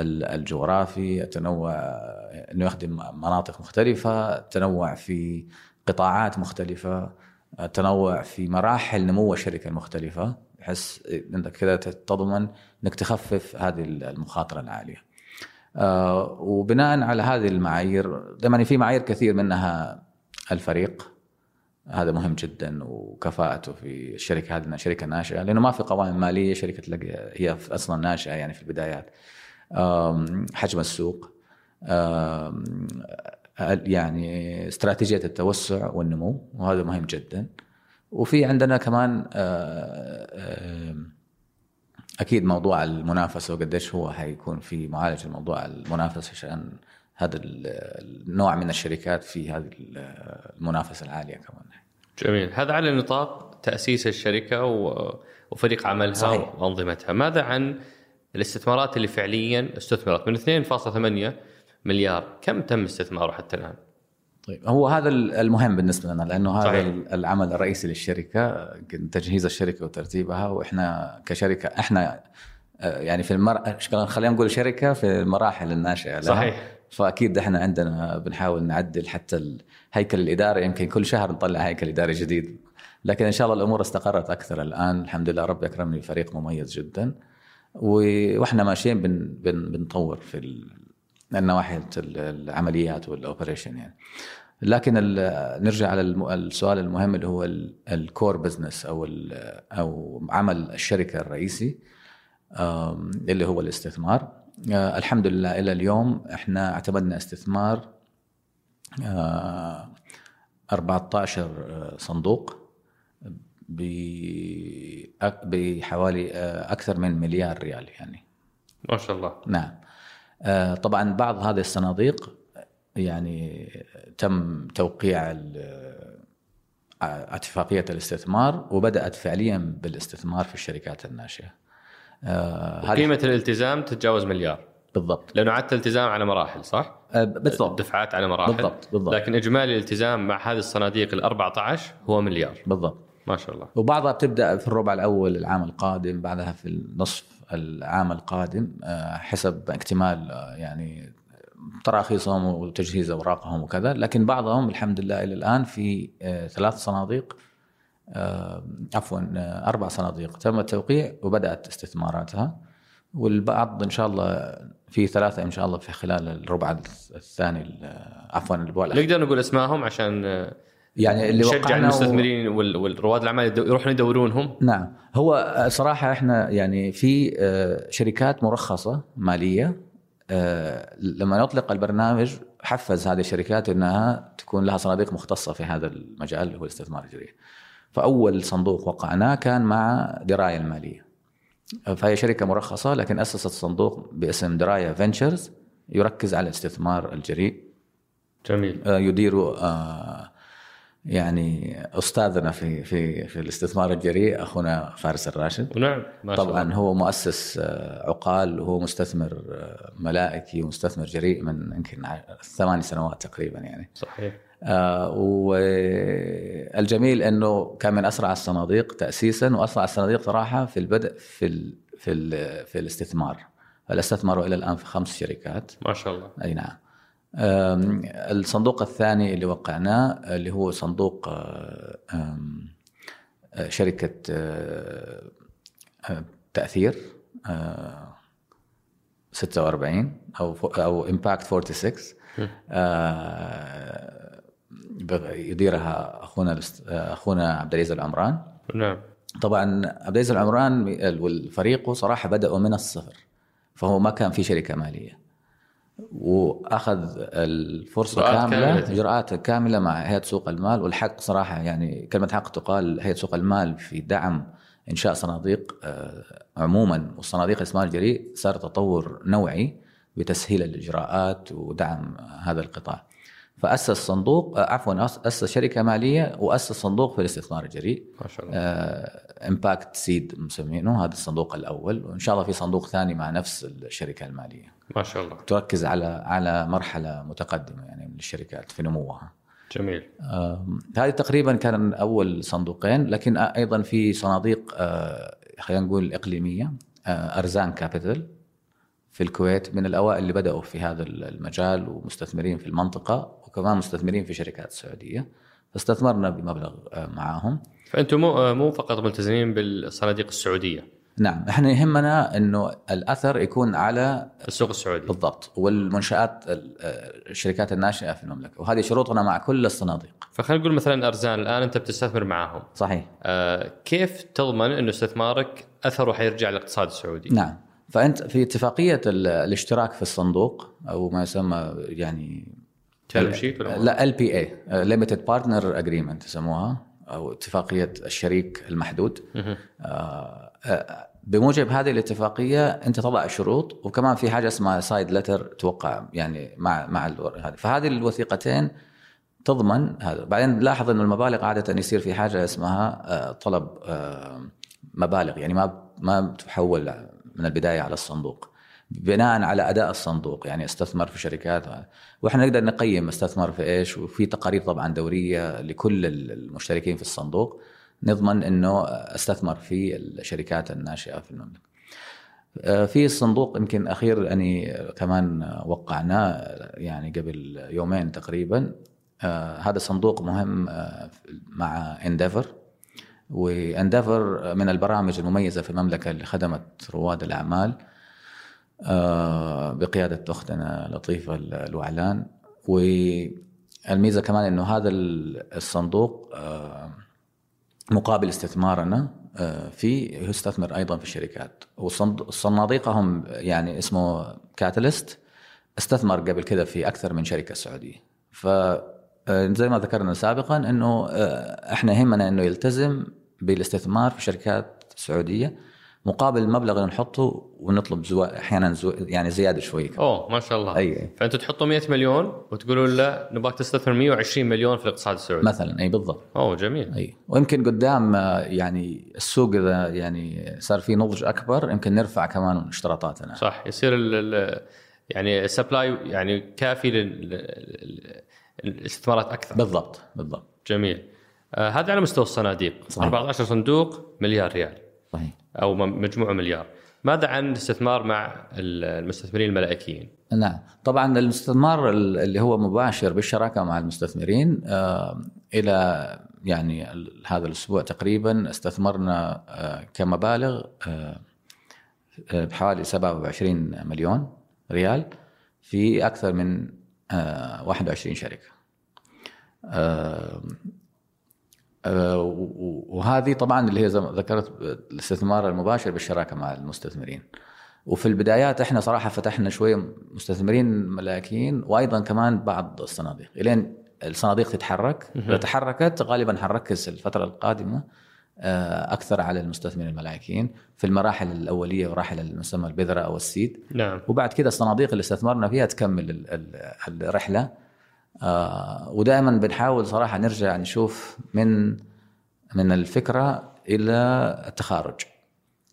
الجغرافي، التنوع إنه يخدم مناطق مختلفة، التنوع في قطاعات مختلفة، التنوع في مراحل نمو الشركة المختلفة بحيث إنك كذا تضمن إنك تخفف هذه المخاطرة العالية. آه، وبناء على هذه المعايير طبعا في معايير كثير منها الفريق. هذا مهم جدا وكفاءته في الشركة هذه شركة ناشئة لأنه ما في قوائم مالية شركة تلاقي هي أصلا ناشئة يعني في البدايات. حجم السوق يعني استراتيجية التوسع والنمو وهذا مهم جدا. وفي عندنا كمان آه، أكيد موضوع المنافسة وقديش هو حيكون في معالجة الموضوع المنافسة عشان هذا النوع من الشركات في هذه المنافسة العالية كمان. جميل. هذا على نطاق تأسيس الشركة وفريق عملها صحيح. وأنظمتها. ماذا عن الاستثمارات اللي فعليا استثمرت؟ من 2.8 مليار. كم تم استثماره حتى الآن؟ طيب هو هذا المهم بالنسبة لنا لأنه هذا صحيح. العمل الرئيسي للشركة تجهيز الشركة وترتيبها وإحنا كشركة إحنا آه، يعني في المر... خلينا نقول شركة في المراحل الناشئة لها. صحيح. فأكيد إحنا عندنا بنحاول نعدل حتى الهيكل الاداري يمكن كل شهر نطلع هيكل إداري جديد. لكن إن شاء الله الأمور استقرت أكثر الآن. الحمد لله ربي أكرمني بفريق مميز جدا. وإحنا ماشيين بن... بن... بنطور في ال... النواحي العمليات وال operation يعني. لكن نرجع على السؤال المهم اللي هو ال core business أو أو عمل الشركة الرئيسي اللي هو الاستثمار. آه، الحمد لله إلى اليوم إحنا اعتمدنا استثمار 14 آه، آه، صندوق بحوالي أكثر من مليار ريال يعني. ما شاء الله. نعم. طبعا بعض هذه الصناديق يعني تم توقيع اتفاقية الاستثمار وبدأت فعليا بالاستثمار في الشركات الناشئة. آه قيمه الالتزام تتجاوز مليار. بالضبط. لأنه عدت التزام على مراحل صح؟ آه بالضبط. دفعات على مراحل. بالضبط بالضبط. لكن إجمالي الالتزام مع هذه الصناديق ال 14 هو مليار. بالضبط. ما شاء الله. وبعضها بتبدأ في الربع الأول العام القادم بعدها في النصف العام القادم آه، حسب اكتمال يعني تراخيصهم وتجهيز أوراقهم وكذا لكن بعضهم الحمد لله إلى الآن في آه، ثلاث صناديق عفوا أربع صناديق. تم التوقيع وبدأت استثماراتها والبعض إن شاء الله في ثلاثة إن شاء الله في خلال الربع الثاني عفوا نقدر نقول اسمائهم عشان يعني اللي نشجع المستثمرين والرواد الأعمال يروحون يدورونهم. نعم. هو صراحة إحنا يعني في آه، شركات مرخصة مالية آه، لما نطلق البرنامج حفز هذه الشركات إنها تكون لها صناديق مختصة في هذا المجال اللي هو الاستثمار الجريء. فأول صندوق وقعناه كان مع دراية المالية. فهي شركة مرخصة لكن أسست صندوق باسم دراية فينشرز يركز على الاستثمار الجريء. جميل. آه، يدير يعني أستاذنا في في في الاستثمار الجريء أخونا فارس الراشد. نعم ما شاء طبعا الله. هو مؤسس آه، عقال وهو مستثمر آه، ملائكي ومستثمر جريء من يمكن ثماني سنوات تقريبا يعني. صحيح. آه والجميل إنه كان من أسرع الصناديق تاسيسا وأسرع الصناديق صراحة في البدء في ال في ال في الاستثمار. استثمروا إلى الآن في خمس شركات. ما شاء الله. أي نعم. الصندوق الثاني اللي وقعناه اللي هو صندوق آه، آه، شركة آه، تأثير 46 أو أو امباكت 46 يديرها أخونا أخونا عبد العزيز العمران. نعم. طبعا عبد العزيز العمران وفريقه صراحة بداوا من الصفر فهو ما كان في شركة مالية. وأخذ الفرصة كاملة إجراءات كاملة مع هيئة سوق المال والحق صراحة يعني كلمة حق تقال هيئة سوق المال في دعم إنشاء صناديق آه، عموما والصناديق الاستثمار الجريء صار تطور نوعي بتسهيل الإجراءات ودعم هذا القطاع. فأسس صندوق آه، عفوا أسس شركة مالية وأسس صندوق في الاستثمار الجريء. ما شاء الله. Impact Seed مسمينه هذا الصندوق الأول وإن شاء الله في صندوق ثاني مع نفس الشركة المالية. ما شاء الله. تركز على على مرحلة متقدمة يعني من الشركات في نموها. جميل. هذه تقريبا كان أول صندوقين لكن أيضا في صناديق آه، خلينا نقول إقليمية آه، أرزان Capital في الكويت من الأوائل اللي بدأوا في هذا المجال ومستثمرين في المنطقة وكمان مستثمرين في شركات سعودية. فاستثمرنا بمبلغ آه، معاهم. فأنتم مو مو فقط ملتزمين بالصناديق السعودية. نعم إحنا يهمنا إنه الأثر يكون على السوق السعودي. بالضبط والمنشآت ال- آه، الشركات الناشئة في المملكة وهذه شروطنا مع كل الصناديق. فخلينا نقول مثلا أرزان الآن أنت بتستثمر معاهم. صحيح. آه كيف تضمن إنه استثمارك أثره حيرجع للاقتصاد السعودي؟ نعم فأنت في اتفاقية ال- الاشتراك في الصندوق أو ما يسمى يعني term sheet ولا لا LPA limited partner agreement يسموها أو اتفاقية الشريك المحدود. آه، بموجب هذه الاتفاقية أنت تضع شروط وكمان في حاجة اسمها side letter توقع يعني مع مع هذه. فهذه الوثيقتين تضمن هذا. بعدين لاحظ إنه المبالغ عادة يصير في حاجة اسمها آه، طلب آه، مبالغ يعني ما ما تحول من البداية على الصندوق. بناء على أداء الصندوق يعني استثمر في شركات. وإحنا نقدر نقيم استثمر في إيش؟ وفي تقارير طبعا دورية لكل المشتركين في الصندوق. نضمن إنه أستثمر في الشركات الناشئة في المملكة. آه، في صندوق يمكن أخير أني كمان وقعناه يعني قبل يومين تقريبا. آه، هذا صندوق مهم آه، مع انديفر وانديفر من البرامج المميزة في المملكة اللي خدمت رواد الأعمال بقيادة أختنا لطيفة الوعلان. والميزة كمان إنه هذا الصندوق مقابل استثمارنا آه، فيه يستثمر أيضا في الشركات. وصناديقهم يعني اسمه كاتاليست استثمر قبل كده في أكثر من شركة سعودية. ف آه، زي ما ذكرنا سابقا إنه آه، إحنا يهمنا إنه يلتزم بالاستثمار في شركات سعودية. مقابل المبلغ اللي نحطه ونطلب زوا... أحيانا زو... يعني زيادة شوي كمان. أوه ما شاء الله. أي فانتم تحطوا 100 مليون وتقولوا لا نبغاك تستثمر 120 مليون في الاقتصاد السعودي. مثلا أي بالضبط. أوه جميل. أي. ويمكن قدام آه، يعني السوق إذا يعني صار في نضج أكبر يمكن نرفع كمان اشتراطاتنا. صح يصير ال ال يعني ال supply يعني كافي لل- للاستثمارات أكثر. بالضبط بالضبط. جميل. آه هذا على مستوى الصناديق. صحيح. 14 صندوق مليار ريال. صحيح. أو مجموعه مليار. ماذا عن الاستثمار مع ال- المستثمرين الملائكيين؟ نعم. طبعا الاستثمار ال- اللي هو مباشر بالشراكة مع المستثمرين آه، إلى يعني هذا الأسبوع تقريبا استثمرنا آه، كمبالغ آه، بحوالي 27 مليون ريال في أكثر من آه، 21 شركة. آه، وهذه طبعا اللي هي زي ما ذكرت الاستثمار المباشر بالشراكة مع المستثمرين. وفي البدايات إحنا صراحة فتحنا شوية مستثمرين ملاكيين وأيضا كمان بعض الصناديق. إلين الصناديق تتحرك إذا تحركت غالبا حنركز الفترة القادمة آه، أكثر على المستثمرين الملاكيين في المراحل الأولية وراحل المسمى البذرة أو السيد. نعم. وبعد كده الصناديق اللي استثمرنا فيها تكمل ال- ال- الرحلة. آه، ودائما بنحاول صراحة نرجع نشوف من من الفكرة إلى التخارج.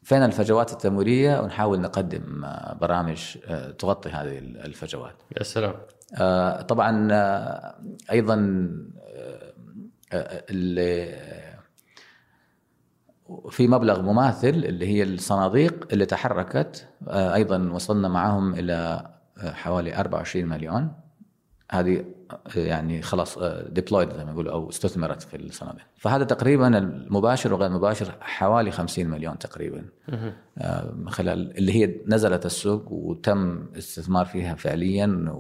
فين الفجوات التمويلية؟ ونحاول نقدم آه، برامج آه، تغطي هذه الفجوات. يا سلام. آه، طبعا آه، أيضا اللي في مبلغ مماثل اللي هي الصناديق اللي تحركت أيضا وصلنا معهم إلى حوالي 24 مليون. هذه يعني خلاص ديبلويد زي ما يقولوا أو استثمرت في الصناديق. فهذا تقريبا المباشر وغير المباشر حوالي 50 مليون تقريبا. آه، خلال اللي هي نزلت السوق وتم استثمار فيها فعليا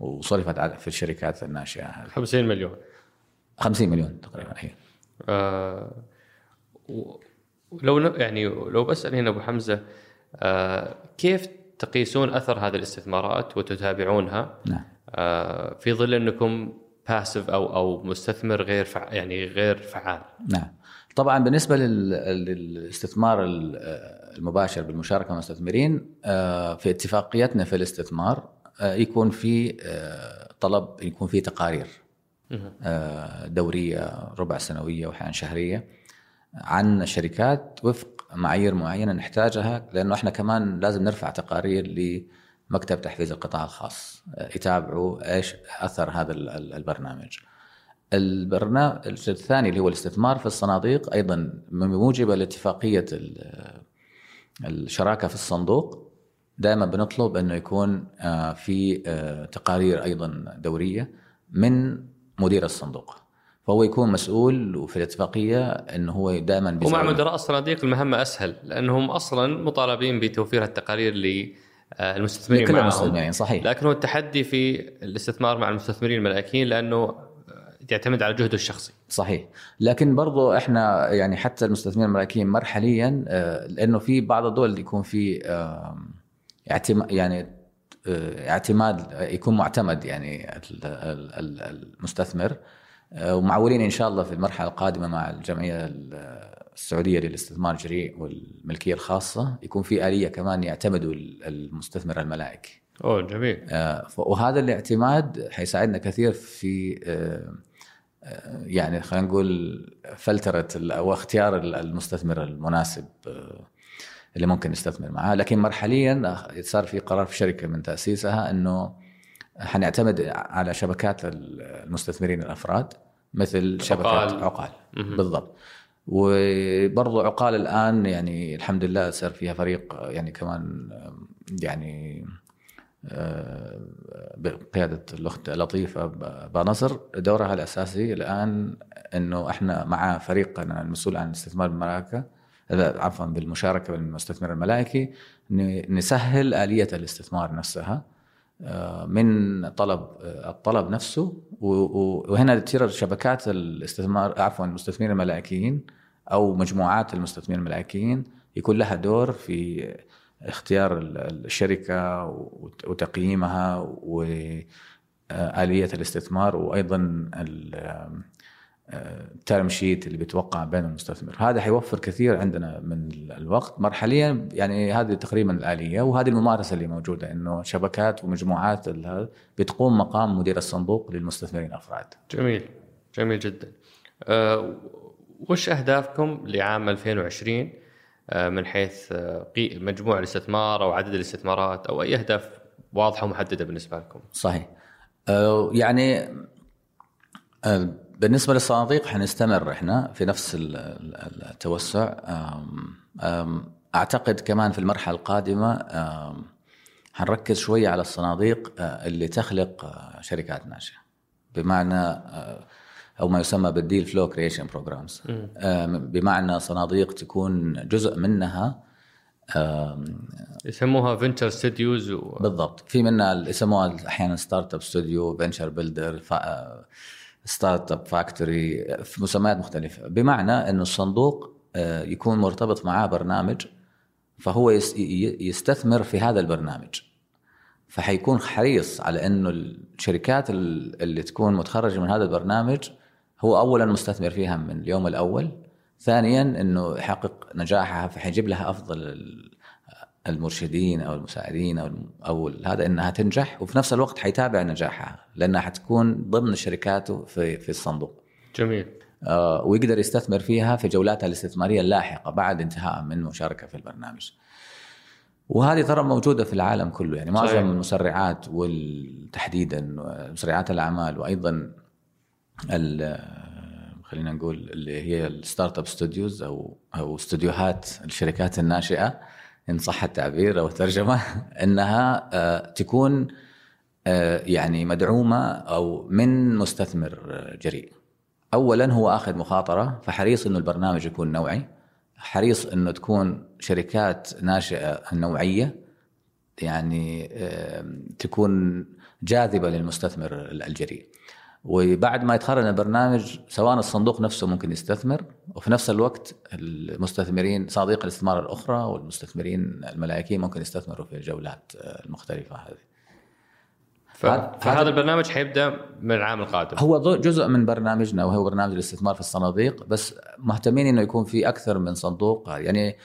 وصرفت على- في الشركات الناشئة هذه. 50 مليون. 50 مليون تقريبا هي آه و- ولو ن- يعني لو بسأل هنا أبو حمزة آه كيف تقيسون أثر هذه الاستثمارات وتتابعونها؟ نعم. آه في ظل انكم باسف أو أو مستثمر غير فع يعني غير فعال. نعم. طبعا بالنسبة للاستثمار المباشر بالمشاركة مع المستثمرين آه، في اتفاقيتنا في الاستثمار آه، يكون في آه، طلب يكون في تقارير دورية ربع سنوية واحيانا شهرية عن الشركات وفق معايير معينة نحتاجها لأنه إحنا كمان لازم نرفع تقارير لمكتب تحفيز القطاع الخاص يتابعوا إيش أثر هذا البرنامج. البرنامج الثاني اللي هو الاستثمار في الصناديق أيضا بموجب لاتفاقيه الشراكة في الصندوق دائما بنطلب إنه يكون آه، في آه، تقارير أيضا دورية من مدير الصندوق فهو يكون مسؤول وفي الاتفاقية إنه هو دائما ومع مدراء الصناديق المهمة أسهل لأنهم أصلا مطالبين بتوفير التقارير لكل المستثمرين صحيح. لكن هو التحدي في الاستثمار مع المستثمرين الملائكيين لأنه يعتمد على جهده الشخصي. صحيح. لكن برضو إحنا يعني حتى المستثمرين الملائكيين مرحليا آه، لأنه في بعض الدول يكون في اعتماد يعني آه، اعتماد يكون معتمد يعني المستثمر. آه، ومعولين إن شاء الله في المرحلة القادمة مع الجمعية السعودية للاستثمار الجريء والملكية الخاصة يكون في آلية كمان يعتمدوا المستثمر الملائكي. أوه جميل. وهذا الاعتماد حيساعدنا كثير في يعني خلينا نقول فلترة أو اختيار المستثمر المناسب آه، اللي ممكن يستثمر معاه لكن مرحليا صار في قرار في شركة من تأسيسها إنه حنعتمد على شبكات المستثمرين الأفراد مثل شبكة عقال, عقال. بالضبط وبرضو عقال الآن يعني الحمد لله صار فيها فريق يعني كمان يعني بقيادة الأخت لطيفة بنصر. دورها الأساسي الآن إنه إحنا مع فريقنا المسؤول عن الاستثمار بالملاكه عفوا بالمشاركة بالمستثمر الملائكي نسهل آلية الاستثمار نفسها. آه، من طلب الطلب نفسه وهنا تصير شبكات الاستثمار عفوا المستثمرين الملائكيين أو مجموعات المستثمرين الملائكيين يكون لها دور في اختيار الشركة وتقييمها واليه الاستثمار وأيضا ال term sheet اللي بيتوقع بين المستثمر. هذا حيوفر كثير عندنا من الوقت. مرحليا يعني هذه تقريبا الآلية وهذه الممارسة اللي موجودة إنه شبكات ومجموعات بتقوم مقام مدير الصندوق للمستثمرين الافراد جميل. جميل جدا. أه وش أهدافكم لعام 2020 آه، من حيث آه، مجموع الاستثمار أو عدد الاستثمارات أو أي أهداف واضحة ومحددة بالنسبة لكم. صحيح. آه، يعني بالنسبة للصناديق حنستمر إحنا في نفس التوسع. أعتقد كمان في المرحلة القادمة حنركز شوية على الصناديق اللي تخلق شركات ناشئه بمعنى أو ما يسمى بال deal flow creation programs بمعنى صناديق تكون جزء منها يسموها venture studios و... بالضبط. في منها يسموها أحيانا startup studio venture builder startup factory في مسميات مختلفة. بمعنى إنه الصندوق آه، يكون مرتبط معاه برنامج فهو يستثمر في هذا البرنامج. فحيكون حريص على إنه الشركات اللي تكون متخرجة من هذا البرنامج هو اولا مستثمر فيها من اليوم الأول ثانيا إنه يحقق نجاحها فحيجيب لها أفضل المرشدين أو المساعدين أو أو هذا إنها تنجح وفي نفس الوقت حيتابع نجاحها لأنها حتكون ضمن شركاته في في الصندوق. جميل. آه ويقدر يستثمر فيها في جولاتها الاستثمارية اللاحقة بعد انتهاء من مشاركة في البرنامج. وهذه ترى موجودة في العالم كله يعني معظم المسرعات وتحديدا مسرعات الأعمال وأيضا خلينا نقول اللي هي ال startup studios أو أو استوديوهات الشركات الناشئة إن صح التعبير أو الترجمة إنها آه، تكون آه، يعني مدعومة أو من مستثمر جريء. اولا هو آخذ مخاطرة فحريص إنه البرنامج يكون نوعي حريص إنه تكون شركات ناشئة نوعية يعني تكون جاذبة للمستثمر الجريء. وبعد ما يتخرج البرنامج سواء الصندوق نفسه ممكن يستثمر وفي نفس الوقت المستثمرين صناديق الاستثمار الأخرى والمستثمرين الملائكيين ممكن يستثمروا في الجولات المختلفة هذه. ف... فهذا البرنامج حيبدأ من العام القادم هو جزء من برنامجنا وهو برنامج الاستثمار في الصناديق بس مهتمين إنه يكون في أكثر من صندوق يعني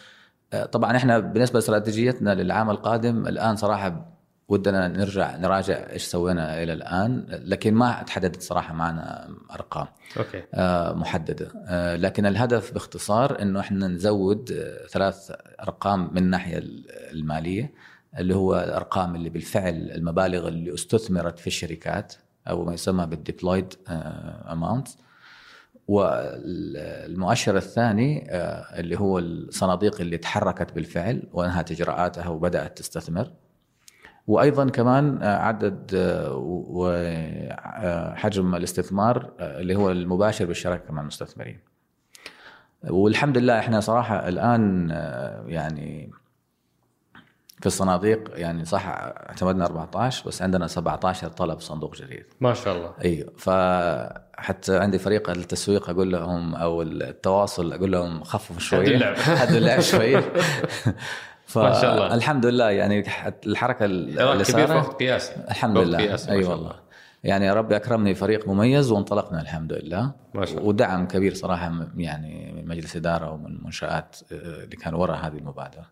آه، طبعا إحنا بالنسبة لاستراتيجيتنا للعام القادم الآن صراحة ودنا نرجع نراجع إيش سوينا إلى الآن لكن ما تحددت صراحة معنا أرقام okay. آه محددة آه لكن الهدف باختصار إنه إحنا نزود آه ثلاث أرقام من الناحية المالية اللي هو الأرقام اللي بالفعل المبالغ اللي استثمرت في الشركات أو ما يسمى بال deployed amount والمؤشر الثاني اللي هو الصناديق اللي تحركت بالفعل وأنهت إجراءاتها وبدأت تستثمر. وأيضا كمان آه، عدد آه، وحجم الاستثمار اللي هو المباشر بالشراكة مع المستثمرين. والحمد لله إحنا صراحة الآن يعني في الصناديق يعني صح اعتمدنا 14 بس عندنا 17 طلب صندوق جديد. ما شاء الله. أيوه فحتى عندي فريق التسويق أقول لهم أو التواصل أقول لهم خففوا شوي اللعب. حدوا اللعب شوي ما شاء الله. الحمد لله يعني الحركة اللي كبير في وقت قياسي الحمد لله أي أيوة والله. يعني ربي أكرمني فريق مميز وانطلقنا الحمد لله ما شاء الله. ودعم كبير صراحة يعني من مجلس إدارة ومن منشآت آه، اللي كانوا وراء هذه المبادرة.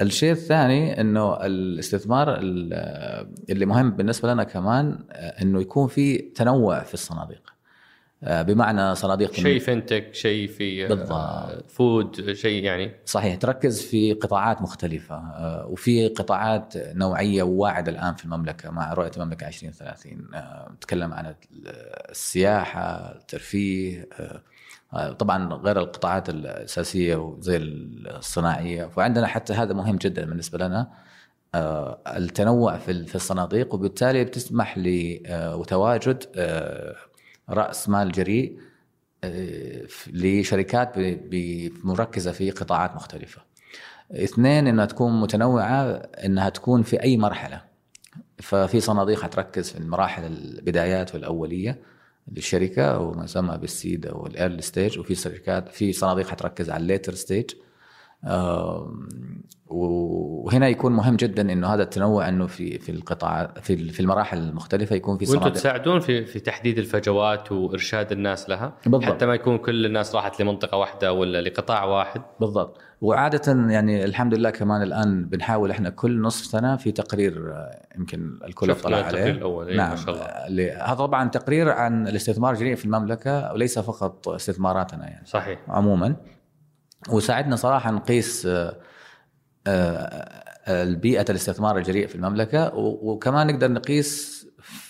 الشيء الثاني إنه الاستثمار اللي مهم بالنسبة لنا كمان إنه يكون في تنوع في الصناديق. بمعنى صناديق شيء فنتك شيء في بالضبط. فود شيء يعني. صحيح تركز في قطاعات مختلفة وفي قطاعات نوعية واعده الآن في المملكة مع رؤية المملكة 2030 نتكلم عن السياحة الترفيه طبعا غير القطاعات الأساسية وزي الصناعية. فعندنا حتى هذا مهم جدا بالنسبة لنا آه، التنوع في الصناديق وبالتالي بتسمح لتواجد آه، آه، رأس مال جريء لشركات مركزة في قطاعات مختلفة. اثنين إنها تكون متنوعة إنها تكون في أي مرحلة. ففي صناديق حتركز في المراحل البدايات والأولية للشركة أو ما يسمى بال seed أو ال early stage وفي شركات في صناديق حتركز على ال later stage وهنا يكون مهم جدا إنه هذا التنوع إنه في في القطاع في في المراحل المختلفة يكون في صناديق. وأنتم تساعدون في في تحديد الفجوات وإرشاد الناس لها؟ بالضبط. حتى ما يكون كل الناس راحت لمنطقة واحدة ولا لقطاع واحد؟ بالضبط. وعادة يعني الحمد لله كمان الآن بنحاول إحنا كل نصف سنة في تقرير يمكن الكل اطلع عليه. التقرير الأول نعم. ما شاء الله. هذا طبعا تقرير عن الاستثمار الجريء في المملكة وليس فقط استثماراتنا يعني. صحيح. عموما. وساعدنا صراحة نقيس آه، آه، البيئة الاستثمار الجريء في المملكة وكمان نقدر نقيس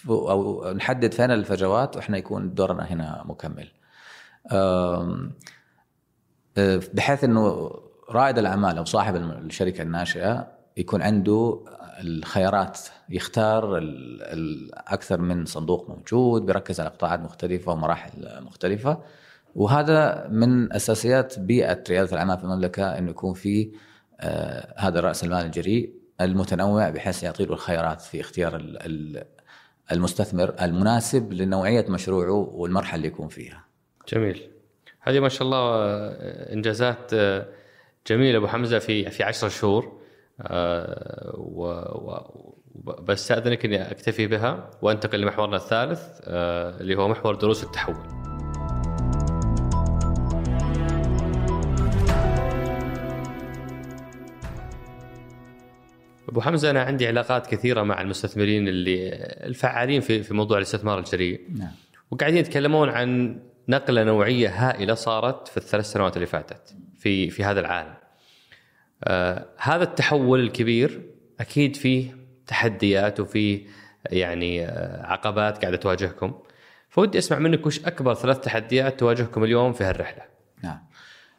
أو نحدد فين الفجوات وإحنا يكون دورنا هنا مكمل. بحيث إنه رائد الأعمال أو صاحب الشركة الناشئة يكون عنده الخيارات يختار أكثر من صندوق موجود بيركز على قطاعات مختلفة ومراحل مختلفة. وهذا من أساسيات بيئة ريادة الأعمال في المملكة إنه يكون في آه هذا راس المال الجريء المتنوع بحيث يعطي له الخيارات في اختيار المستثمر المناسب لنوعية مشروعه والمرحلة اللي يكون فيها. جميل. هذه ما شاء الله آه، إنجازات آه، جميل أبو حمزة في في 10 شهور أه و, و بستأذنك إني أكتفي بها وأنتقل لمحورنا الثالث اللي هو محور دروس التحول. أبو حمزة أنا عندي علاقات كثيرة مع المستثمرين اللي الفعالين في في موضوع الاستثمار الجريء. نعم. وقاعدين يتكلمون عن نقلة نوعية هائلة صارت في الثلاث سنوات اللي فاتت في في هذا العالم. آه هذا التحول الكبير أكيد فيه تحديات وفيه يعني آه عقبات قاعدة تواجهكم فودي أسمع منك وش أكبر ثلاث تحديات تواجهكم اليوم في هالرحلة نعم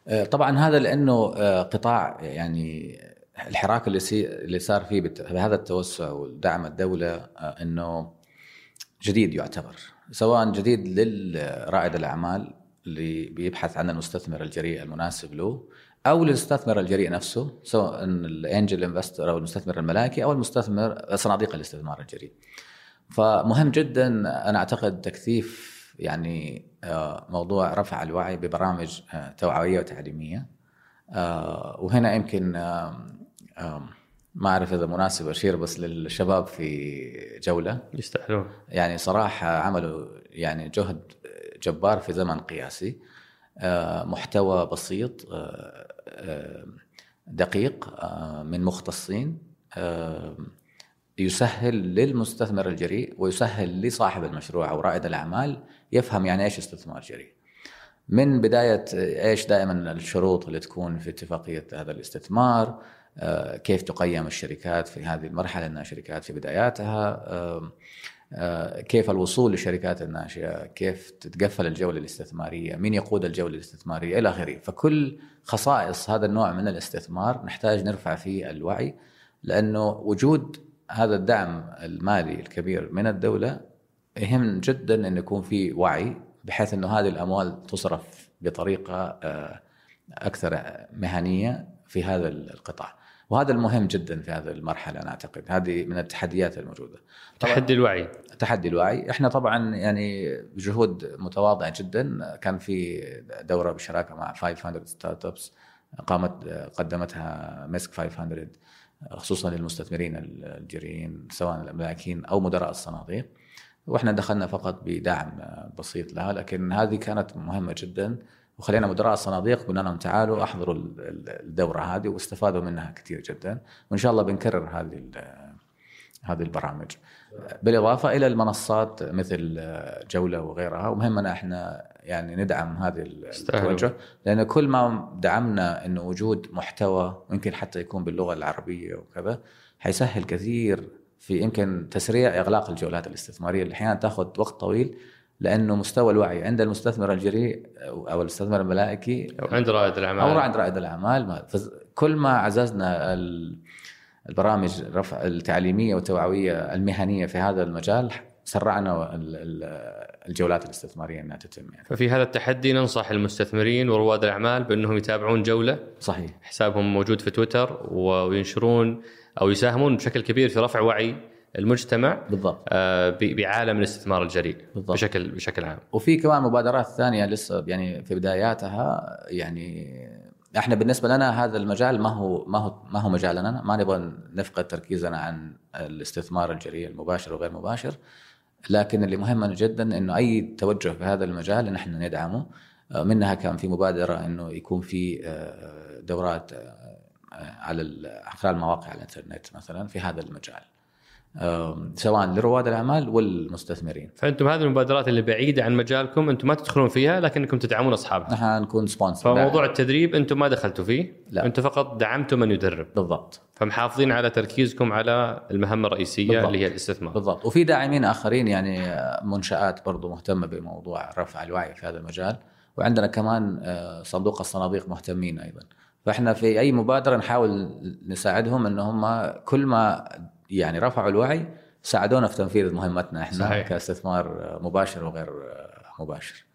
آه طبعا هذا لأنه آه قطاع يعني الحراك اللي سي اللي صار فيه بهذا التوسع ودعم الدولة آه إنه جديد يعتبر سواء جديد للرائد الأعمال اللي بيبحث عن المستثمر الجريء المناسب له أو للمستثمر الجريء نفسه سواء ال angel investor أو المستثمر الملاكي أو المستثمر صناديق الاستثمار الجريء. فمهم جدا أنا أعتقد تكثيف يعني آه، موضوع رفع الوعي ببرامج آه، توعوية وتعليمية. وهنا يمكن ما أعرف إذا مناسب أشير بس للشباب في جولة. يستاهلون. يعني صراحة عملوا يعني جهد جبار في زمن قياسي. آه، محتوى بسيط آه، آه، دقيق من مختصين يسهل للمستثمر الجريء ويسهل لصاحب المشروع أو رائد الأعمال يفهم يعني إيش استثمار جريء. من بداية إيش دائما الشروط اللي تكون في اتفاقية هذا الاستثمار، كيف تقيم الشركات في هذه المرحلة أنها شركات في بداياتها، آه، كيف الوصول للشركات الناشئة، كيف تتقفل الجولة الاستثمارية، مين يقود الجولة الاستثمارية؟ إلى آخره، فكل خصائص هذا النوع من الاستثمار نحتاج نرفع فيه الوعي لأنه وجود هذا الدعم المالي الكبير من الدولة يهم جدا أن يكون في وعي بحيث أنه هذه الأموال تصرف بطريقة آه، أكثر مهنية في هذا القطاع. وهذا المهم جدا في هذه المرحلة أنا أعتقد. هذه من التحديات الموجودة. تحدي الوعي. تحدي الوعي. إحنا طبعا يعني بجهود متواضعة جدا. كان في دورة بشراكة مع 500 ستارت ابس قامت قدمتها مسك 500 خصوصا للمستثمرين الجريئين سواء الاملاكيين أو مدراء الصناديق. وإحنا دخلنا فقط بدعم بسيط لها لكن هذه كانت مهمة جدا. وخلينا مدراء الصناديق قلنا لهم تعالوا أحضروا الدورة هذه واستفادوا منها كثير جدا. وإن شاء الله بنكرر هذه هذه البرامج. بالإضافة إلى المنصات مثل جولة وغيرها ومهمنا إحنا يعني ندعم هذه التوجه لأن كل ما دعمنا انه وجود محتوى ممكن حتى يكون باللغة العربية وكذا حيسهل كثير في يمكن تسريع إغلاق الجولات الاستثمارية. اللي أحيانا تأخذ وقت طويل لأنه مستوى الوعي عند المستثمر الجريء أو المستثمر الملائكي أو عند رائد الأعمال. أو عند رائد الأعمال. كل ما عززنا البرامج رفع التعليمية والتوعوية المهنية في هذا المجال سرعنا الجولات الاستثمارية إنها تتم يعني. ففي هذا التحدي ننصح المستثمرين ورواد الأعمال بأنهم يتابعون جولة. صحيح. حسابهم موجود في تويتر وينشرون أو يساهمون بشكل كبير في رفع وعي المجتمع بالضبط. آه بعالم الاستثمار الجريء بالضبط. بشكل بشكل عام. وفي كمان مبادرات ثانية لسه يعني في بداياتها يعني إحنا بالنسبة لنا هذا المجال ما هو ما هو ما هو مجالنا ما نبغى نفقد تركيزنا عن الاستثمار الجريء المباشر وغير مباشر. لكن اللي مهم جدا إنه أي توجه في هذا المجال نحن ندعمه. آه، منها كان في مبادرة إنه يكون في آه، دورات على خلال مواقع الإنترنت مثلا في هذا المجال. سواء لرواد الأعمال والمستثمرين. فأنتم هذه المبادرات اللي بعيدة عن مجالكم أنتم ما تدخلون فيها لكنكم تدعمون اصحابها. نحن نكون سبونسر. فموضوع التدريب أنتم ما دخلتوا فيه؟ لا أنتم فقط دعمتوا من يدرب. بالضبط. فمحافظين على تركيزكم على المهمة الرئيسية بالضبط. اللي هي الاستثمار. بالضبط، وفي داعمين آخرين يعني منشآت برضو مهتمة بموضوع رفع الوعي في هذا المجال، وعندنا كمان آه، صندوق الصناديق مهتمين أيضا. فإحنا في أي مبادرة نحاول نساعدهم إن هم كل ما يعني رفعوا الوعي ساعدونا في تنفيذ مهمتنا إحنا صحيح. كاستثمار مباشر وغير مباشر.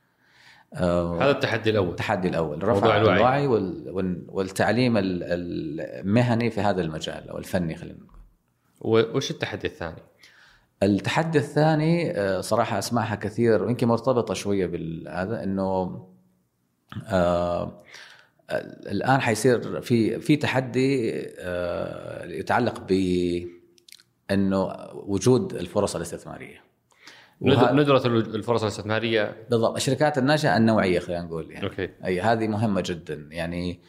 آه، هذا التحدي الأول. التحدي الأول. رفع الوعي, الوعي والتعليم المهني في هذا المجال أو الفني خلينا نقول. وش التحدي الثاني؟ التحدي الثاني آه، صراحة أسمعها كثير ويمكن مرتبطة شوية بهذا إنه آه الآن حيصير في في تحدي آه يتعلق ب إنه وجود الفرص الاستثمارية. ندرة الفرص الاستثمارية. بالضبط. الشركات الناشئه النوعية خلينا نقول يعني. أوكي. أي هذه مهمة جدا. يعني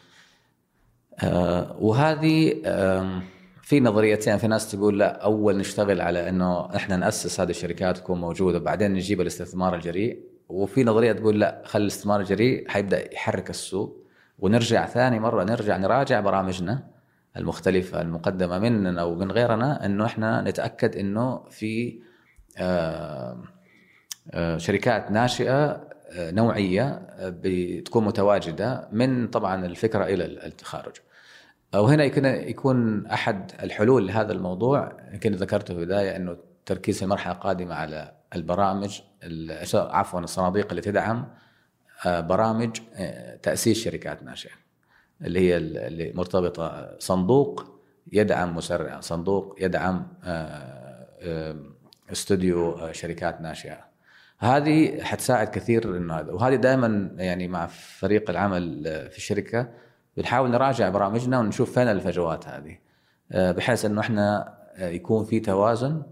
آه وهذه آه في نظريتين. في ناس تقول لا أول نشتغل على إنه إحنا نأسس هذه الشركات تكون موجودة بعدين نجيب الاستثمار الجريء. وفي نظرية تقول لا خلي الاستثمار الجريء حيبدأ يحرك السوق. ونرجع ثاني مرة نرجع نراجع برامجنا. المختلفة المقدمة مننا أو من غيرنا أنه إحنا نتأكد أنه في آه، آه، شركات ناشئة آه، نوعية بتكون متواجدة من طبعا الفكرة إلى التخارج. وهنا يكون يكون أحد الحلول لهذا الموضوع يمكن ذكرته في البداية أنه التركيز في المرحلة القادمة على البرامج عفوا الصناديق اللي تدعم برامج تأسيس شركات ناشئة. اللي هي اللي مرتبطة صندوق يدعم مسرع صندوق يدعم آه، آه، استوديو آه، شركات ناشئة. هذه حتساعد كثير انه وهذه دائما يعني مع فريق العمل في الشركة بنحاول نراجع برامجنا ونشوف فين الفجوات هذه بحيث إنه إحنا يكون في توازن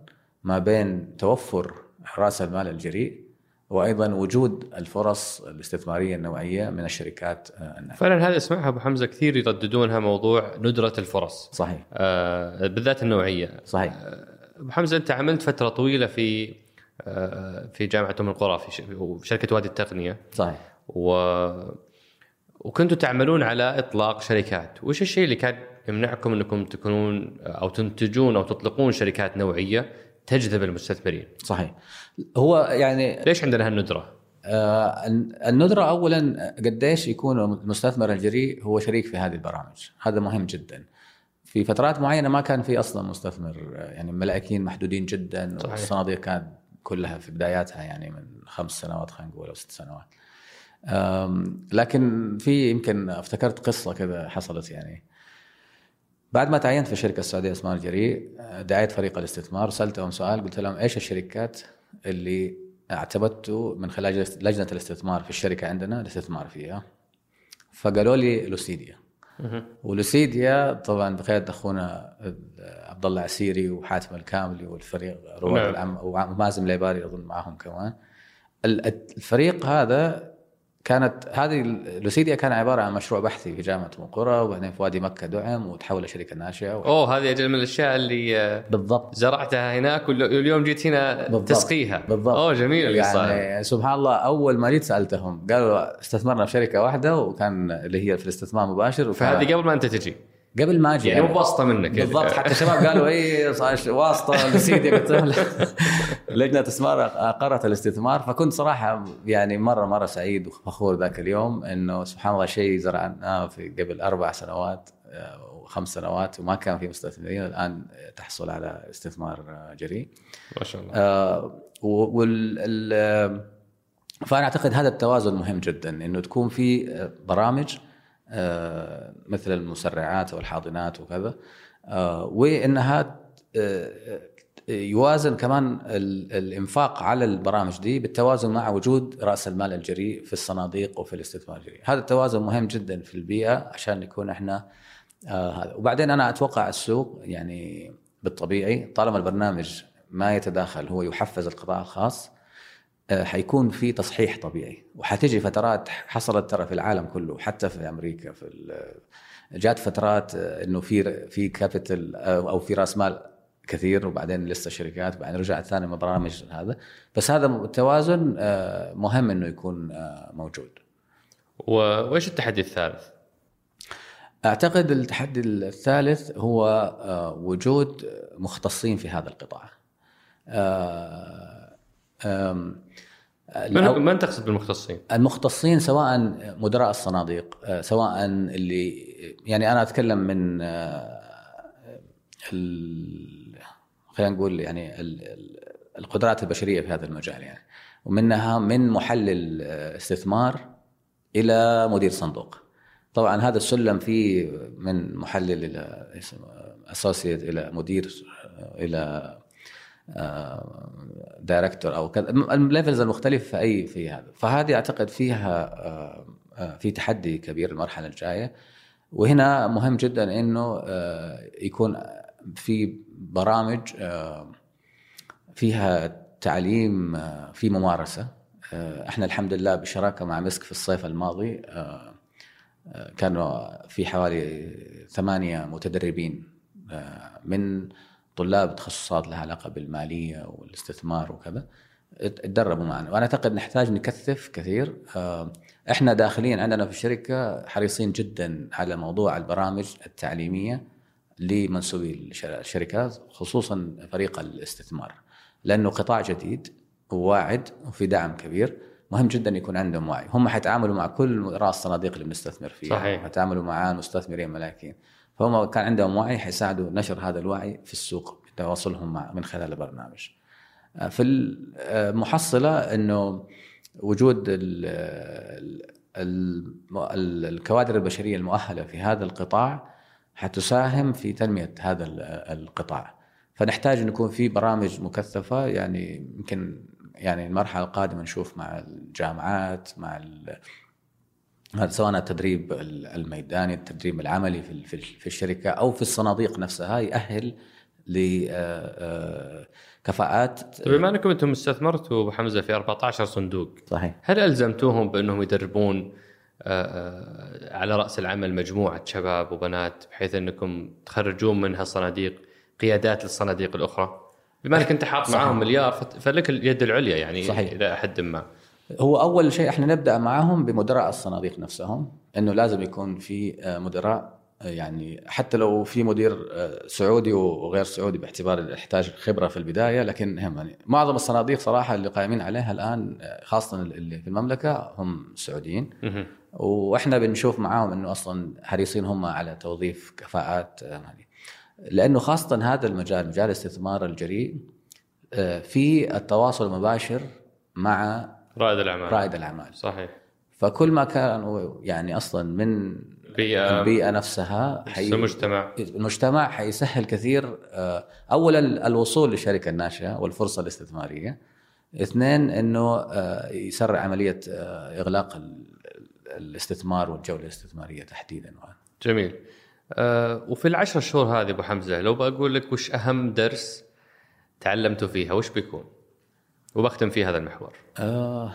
ما بين توفر رأس المال الجريء وأيضا وجود الفرص الاستثمارية النوعية من الشركات آه، الناشئه. فعلا هذا اسمعها أبو حمزة كثير يرددونها موضوع ندرة الفرص. صحيح. آه بالذات النوعية. صحيح. أبو حمزة أنت عملت فترة طويلة في آه في جامعة أم القرى في شركه وادي التقنية. صحيح. و وكنتوا تعملون على إطلاق شركات، وش الشيء اللي كان يمنعكم أنكم تكونون أو تنتجون أو تطلقون شركات نوعية تجذب المستثمرين؟ صحيح هو يعني ليش عندنا هالندرة؟ آه، الندرة أولا قديش يكون المستثمر الجريء هو شريك في هذه البرامج هذا مهم جدا في فترات معينة ما كان في أصلا مستثمر يعني ملاكين محدودين جدا صحيح. والصناديق كانت كلها في بداياتها يعني من خمس سنوات خلينا نقول أو ست سنوات لكن في يمكن افتكرت قصة كذا حصلت يعني بعد ما تعينت في الشركة السعودية اسمها الجريء آه، دعيت فريق الاستثمار سألتهم سؤال قلت لهم إيش الشركات اللي اعتمدتوا من خلال لجنة الاستثمار في الشركة عندنا الاستثمار فيها؟ فقالوا لي لوسيديا. ولوسيديا طبعا بقيادة أخونا عبد الله عسيري وحاتم الكاملي والفريق رواد نعم. العم ومازن العباري أظن معهم كمان. ال- الفريق هذا كانت هذه لوسيديا كان عبارة عن مشروع بحثي في جامعة أم قرى وبعدين في وادي مكة دعم وتحول لشركة ناشئة و... أوه هذه أجل من الأشياء اللي آه، بالضبط. زرعتها هناك واليوم جيت هنا بالضبط. تسقيها. بالضبط. أوه جميل يعني سبحان الله أول ما جيت سألتهم قالوا استثمرنا في شركة واحدة وكان اللي هي في الاستثمار المباشر وكان- فهذه قبل ما أنت تجي. قبل ما أجي يعني مو بواسطة منك بالضبط حتى الشباب قالوا اي واسطة لسيدي قلت. لجنة استثمار قررت الاستثمار. فكنت صراحة يعني مرة مرة سعيد وفخور ذاك اليوم إنه سبحان الله شيء زرعناه في قبل أربع سنوات آه، وخمس سنوات وما كان في مستثمرين. الآن تحصل على استثمار آه، جريء. ما شاء الله. آه، وال ال- فأنا أعتقد هذا التوازن مهم جدا إنه تكون في آه، برامج مثل المسرعات أو الحاضنات وكذا. آه، وإنها آه، يوازن كمان ال- الإنفاق على البرامج دي بالتوازن مع وجود رأس المال الجريء في الصناديق وفي الاستثمار الجريء، هذا التوازن مهم جدا في البيئة عشان نكون إحنا آه، هذا. وبعدين أنا أتوقع السوق يعني بالطبيعي طالما البرنامج ما يتداخل هو يحفز القطاع الخاص آه، حيكون في تصحيح طبيعي وحتجي فترات حصلت ترى في العالم كله حتى في أمريكا في جات فترات آه، إنه في في كابيتال أو في رأس مال كثير وبعدين لسه شركات وبعدين رجعت ثاني من برامج هذا بس هذا التوازن آه، مهم إنه يكون آه، موجود وإيش التحدي الثالث؟ أعتقد التحدي الثالث هو آه، وجود مختصين في هذا القطاع. من من تقصد بالمختصين؟ المختصين سواء مدراء الصناديق آه، سواء اللي يعني أنا أتكلم من آه، ال- خلينا نقول يعني ال- ال- القدرات البشرية في هذا المجال يعني ومنها من محلل آه، استثمار إلى مدير صندوق طبعا هذا السلم فيه من محلل إلى associate إلى مدير إلى director أو كذا. ال levels المختلفه في أي في هذا. فهذه أعتقد فيها آه، آه، في تحدي كبير المرحلة الجاية. وهنا مهم جدا إنه آه، يكون في برامج آه، فيها تعليم آه، في ممارسة. آه، إحنا الحمد لله بشراكة مع مسك في الصيف الماضي. آه، آه، كانوا في حوالي ثمانية متدربين آه، من طلاب تخصصات لها علاقة بالمالية والاستثمار وكذا تدربوا معنا. وأنا أعتقد نحتاج نكثف كثير. آه، إحنا داخليا عندنا في الشركة حريصين جدا على موضوع البرامج التعليمية لمنسوبي الش- الشركات خصوصا فريق الاستثمار. لأنه قطاع جديد وواعد وفي دعم كبير. مهم جدا يكون عندهم وعي. هم حيتعاملوا مع كل رأس صناديق اللي بنستثمر فيها. صحيح. حيتعاملوا مع مستثمرين ملاكين. فهم كان عندهم وعي حيساعدوا نشر هذا الوعي في السوق بتواصلهم مع من خلال البرنامج. في المحصله إنه وجود ال ال ال الكوادر البشرية المؤهلة في هذا القطاع حتساهم في تنمية هذا ال- القطاع. فنحتاج إن يكون في برامج مكثفة يعني يمكن يعني المرحلة القادمة نشوف مع الجامعات مع هذا سواء التدريب الميداني التدريب العملي في في الشركة أو في الصناديق نفسها يأهل لكفاءات طيب بما أنكم أنتم استثمرتوا أبو حمزة في 14 صندوق صحيح. هل ألزمتوهم بأنهم يدربون آه، آه، على رأس العمل مجموعة شباب وبنات بحيث أنكم تخرجون من هالصناديق قيادات للصناديق الأخرى؟ بما أنك أنت حاط معاهم مليار فلك اليد العليا يعني صحيح. إلى حد ما. هو أول شيء إحنا نبدأ معهم بمدراء الصناديق نفسهم إنه لازم يكون في آه، مدراء آه، يعني حتى لو في مدير آه، سعودي وغير سعودي باعتبار يحتاج خبرة في البداية لكن هم يعني معظم الصناديق صراحة اللي قائمين عليها الآن خاصة اللي في المملكة هم سعوديين. وإحنا بنشوف معاهم إنه أصلا حريصين هم على توظيف كفاءات هذه لأنه خاصة هذا المجال مجال الاستثمار الجريء في التواصل المباشر مع رائد الأعمال. رائد الأعمال. صحيح. فكل ما كانوا يعني أصلا من بيئة البيئة نفسها حي... المجتمع المجتمع حيسهل كثير آه، اولا الوصول للشركه الناشئه والفرصة الاستثمارية. اثنين إنه آه، يسرع عملية آه، إغلاق ال- الاستثمار والجولة الاستثمارية تحديدا. جميل. وفي العشر شهور هذه أبو حمزة لو بقول لك وش أهم درس تعلمتوا فيها وش بيكون؟ وبختم فيه هذا المحور. آه.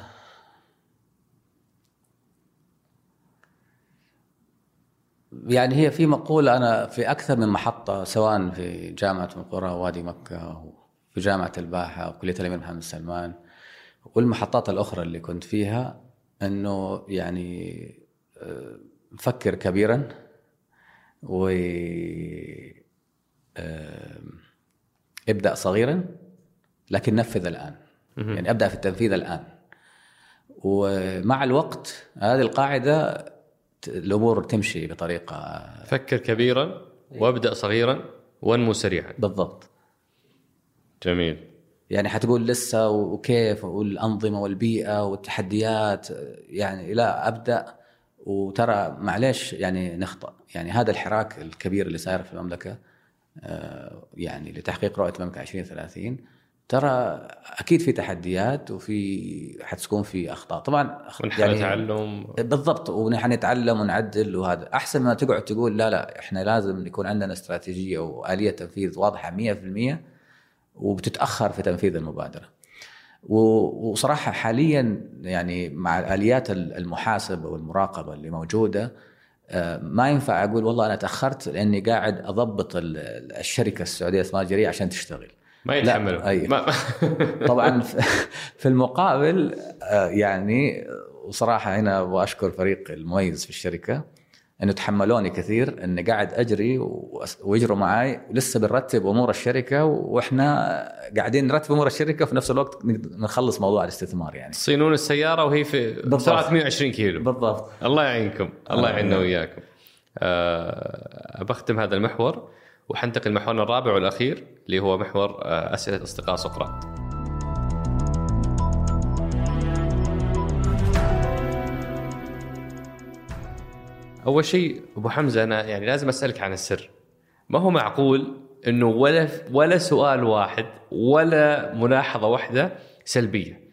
يعني هي في مقولة أنا في أكثر من محطة سواء في جامعة من قرى وادي مكة وفي جامعة الباحة وكلية الأمير محمد سلمان. والمحطات الأخرى اللي كنت فيها أنه يعني آه، فكر كبيرا و آه، ابدأ صغيرا لكن نفذ الآن. يعني أبدأ في التنفيذ الآن. ومع الوقت هذه القاعدة الأمور تمشي بطريقة فكر كبيرا وابدأ صغيرا وانمو سريعا. بالضبط. جميل. يعني حتقول لسه وكيف والأنظمة والبيئة والتحديات يعني لا أبدأ وترى معليش يعني نخطأ. يعني هذا الحراك الكبير اللي صاير في المملكة آه، يعني لتحقيق رؤية المملكة 2030 ترى أكيد في تحديات وفي حتكون في أخطاء طبعا أخ- ونحن تعلم بالضبط ونحن نتعلم ونعدل وهذا أحسن ما تقعد تقول لا لا إحنا لازم يكون عندنا استراتيجية وآلية تنفيذ واضحة 100% وبتتأخر في تنفيذ المبادرة. وصراحة حاليا يعني مع آليات المحاسبة والمراقبة اللي موجودة آه، ما ينفع أقول والله أنا تأخرت لأني قاعد أضبط ال- الشركة السعودية الجريء عشان تشتغل. ما يتحملوا. أي. ما طبعا في- المقابل آه، يعني وصراحة هنا أبغى أشكر فريق المميز في الشركة إنه تحملوني كثير إني قاعد أجري ويجروا معاي ولسه بنرتب أمور الشركة وإحنا قاعدين نرتب أمور الشركة وفي نفس الوقت نخلص موضوع الاستثمار يعني تصينون السيارة وهي في. سرعه 120 كيلو. بالضبط الله يعينكم الله آه، يعيننا. وياكم أه بختم هذا المحور وحنتقل لمحورنا الرابع والأخير اللي هو محور آه، أسئلة أصدقاء سقراط. أول شيء أبو حمزة أنا يعني لازم أسألك عن السر. ما هو معقول إنه ولا ولا سؤال واحد ولا ملاحظة واحدة سلبية؟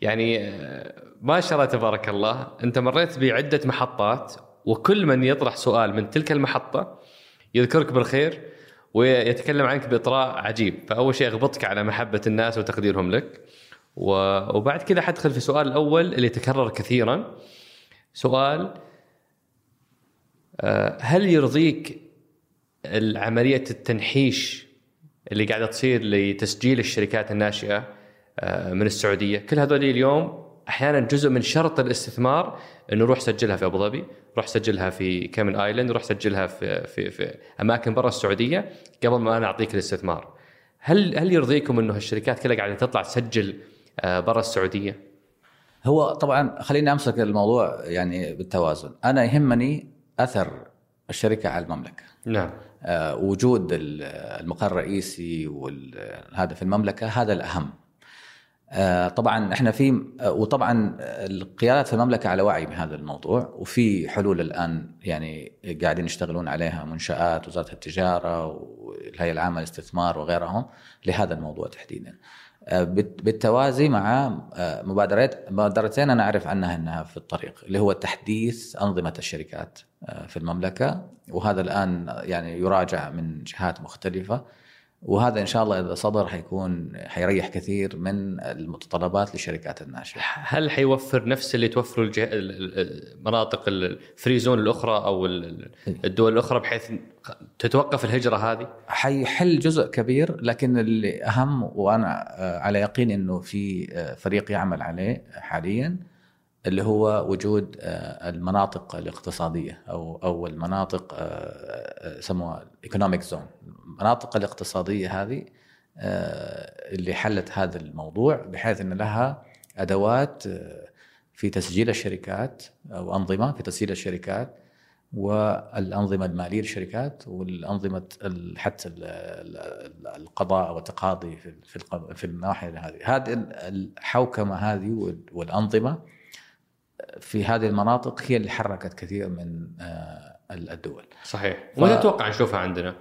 يعني آه، ما شاء الله تبارك الله أنت مريت بعدة محطات وكل من يطرح سؤال من تلك المحطة يذكرك بالخير ويتكلم عنك بإطراء عجيب. فأول شيء أغبطك على محبة الناس وتقديرهم لك. وبعد كذا حدخل في السؤال الأول اللي تكرر كثيرا. سؤال آه، هل يرضيك عمليه التنحيش اللي قاعدة تصير لتسجيل الشركات الناشئة آه، من السعودية؟ كل هذول اليوم أحيانا جزء من شرط الاستثمار إنه روح سجلها في أبو ظبي روح سجلها في كامن آيلاند روح سجلها في في في أماكن برا السعودية قبل ما أنا أعطيك الاستثمار. هل هل يرضيكم إنه الشركات كلها قاعدة تطلع تسجل آه، برا السعودية؟ هو طبعا خليني أمسك الموضوع يعني بالتوازن. أنا يهمني أثر الشركة على المملكة. نعم. آه، وجود ال- المقر الرئيسي وهذا في المملكة هذا الأهم. آه، طبعا إحنا في آه، وطبعا القيادات في المملكة على وعي بهذا الموضوع وفي حلول الآن يعني قاعدين يشتغلون عليها منشآت وزارة التجارة والهيئة العامة للاستثمار وغيرهم لهذا الموضوع تحديدا. آه، بالتوازي مع مبادرات مبادرتين أنا أعرف عنها إنها في الطريق اللي هو تحديث أنظمة الشركات في المملكة وهذا الآن يعني يراجع من جهات مختلفة وهذا إن شاء الله إذا صدر حيكون حيريح كثير من المتطلبات للشركات الناشئة. هل حيوفر نفس اللي توفره الجه... ال- ال- المناطق الفري زون الأخرى أو ال- الدول الأخرى بحيث تتوقف الهجرة هذه؟ حيحل جزء كبير لكن اللي أهم وأنا آه، على يقين إنه في آه، فريق يعمل عليه حاليا اللي هو وجود آه، المناطق الاقتصادية أو أو المناطق يسموها ايكونوميك زون المناطق الاقتصادية هذه آه، اللي حلت هذا الموضوع بحيث إن لها أدوات آه، في تسجيل الشركات أو أنظمة في تسجيل الشركات والأنظمة المالية للشركات والأنظمة ال- حتى ال- ال- القضاء والتقاضي في في الناحية هذه هذه ال- الحوكمة هذه وال- والأنظمة في هذه المناطق هي اللي حركت كثير من آه، الدول صحيح. ف- ومتى تتوقع نشوفها عندنا؟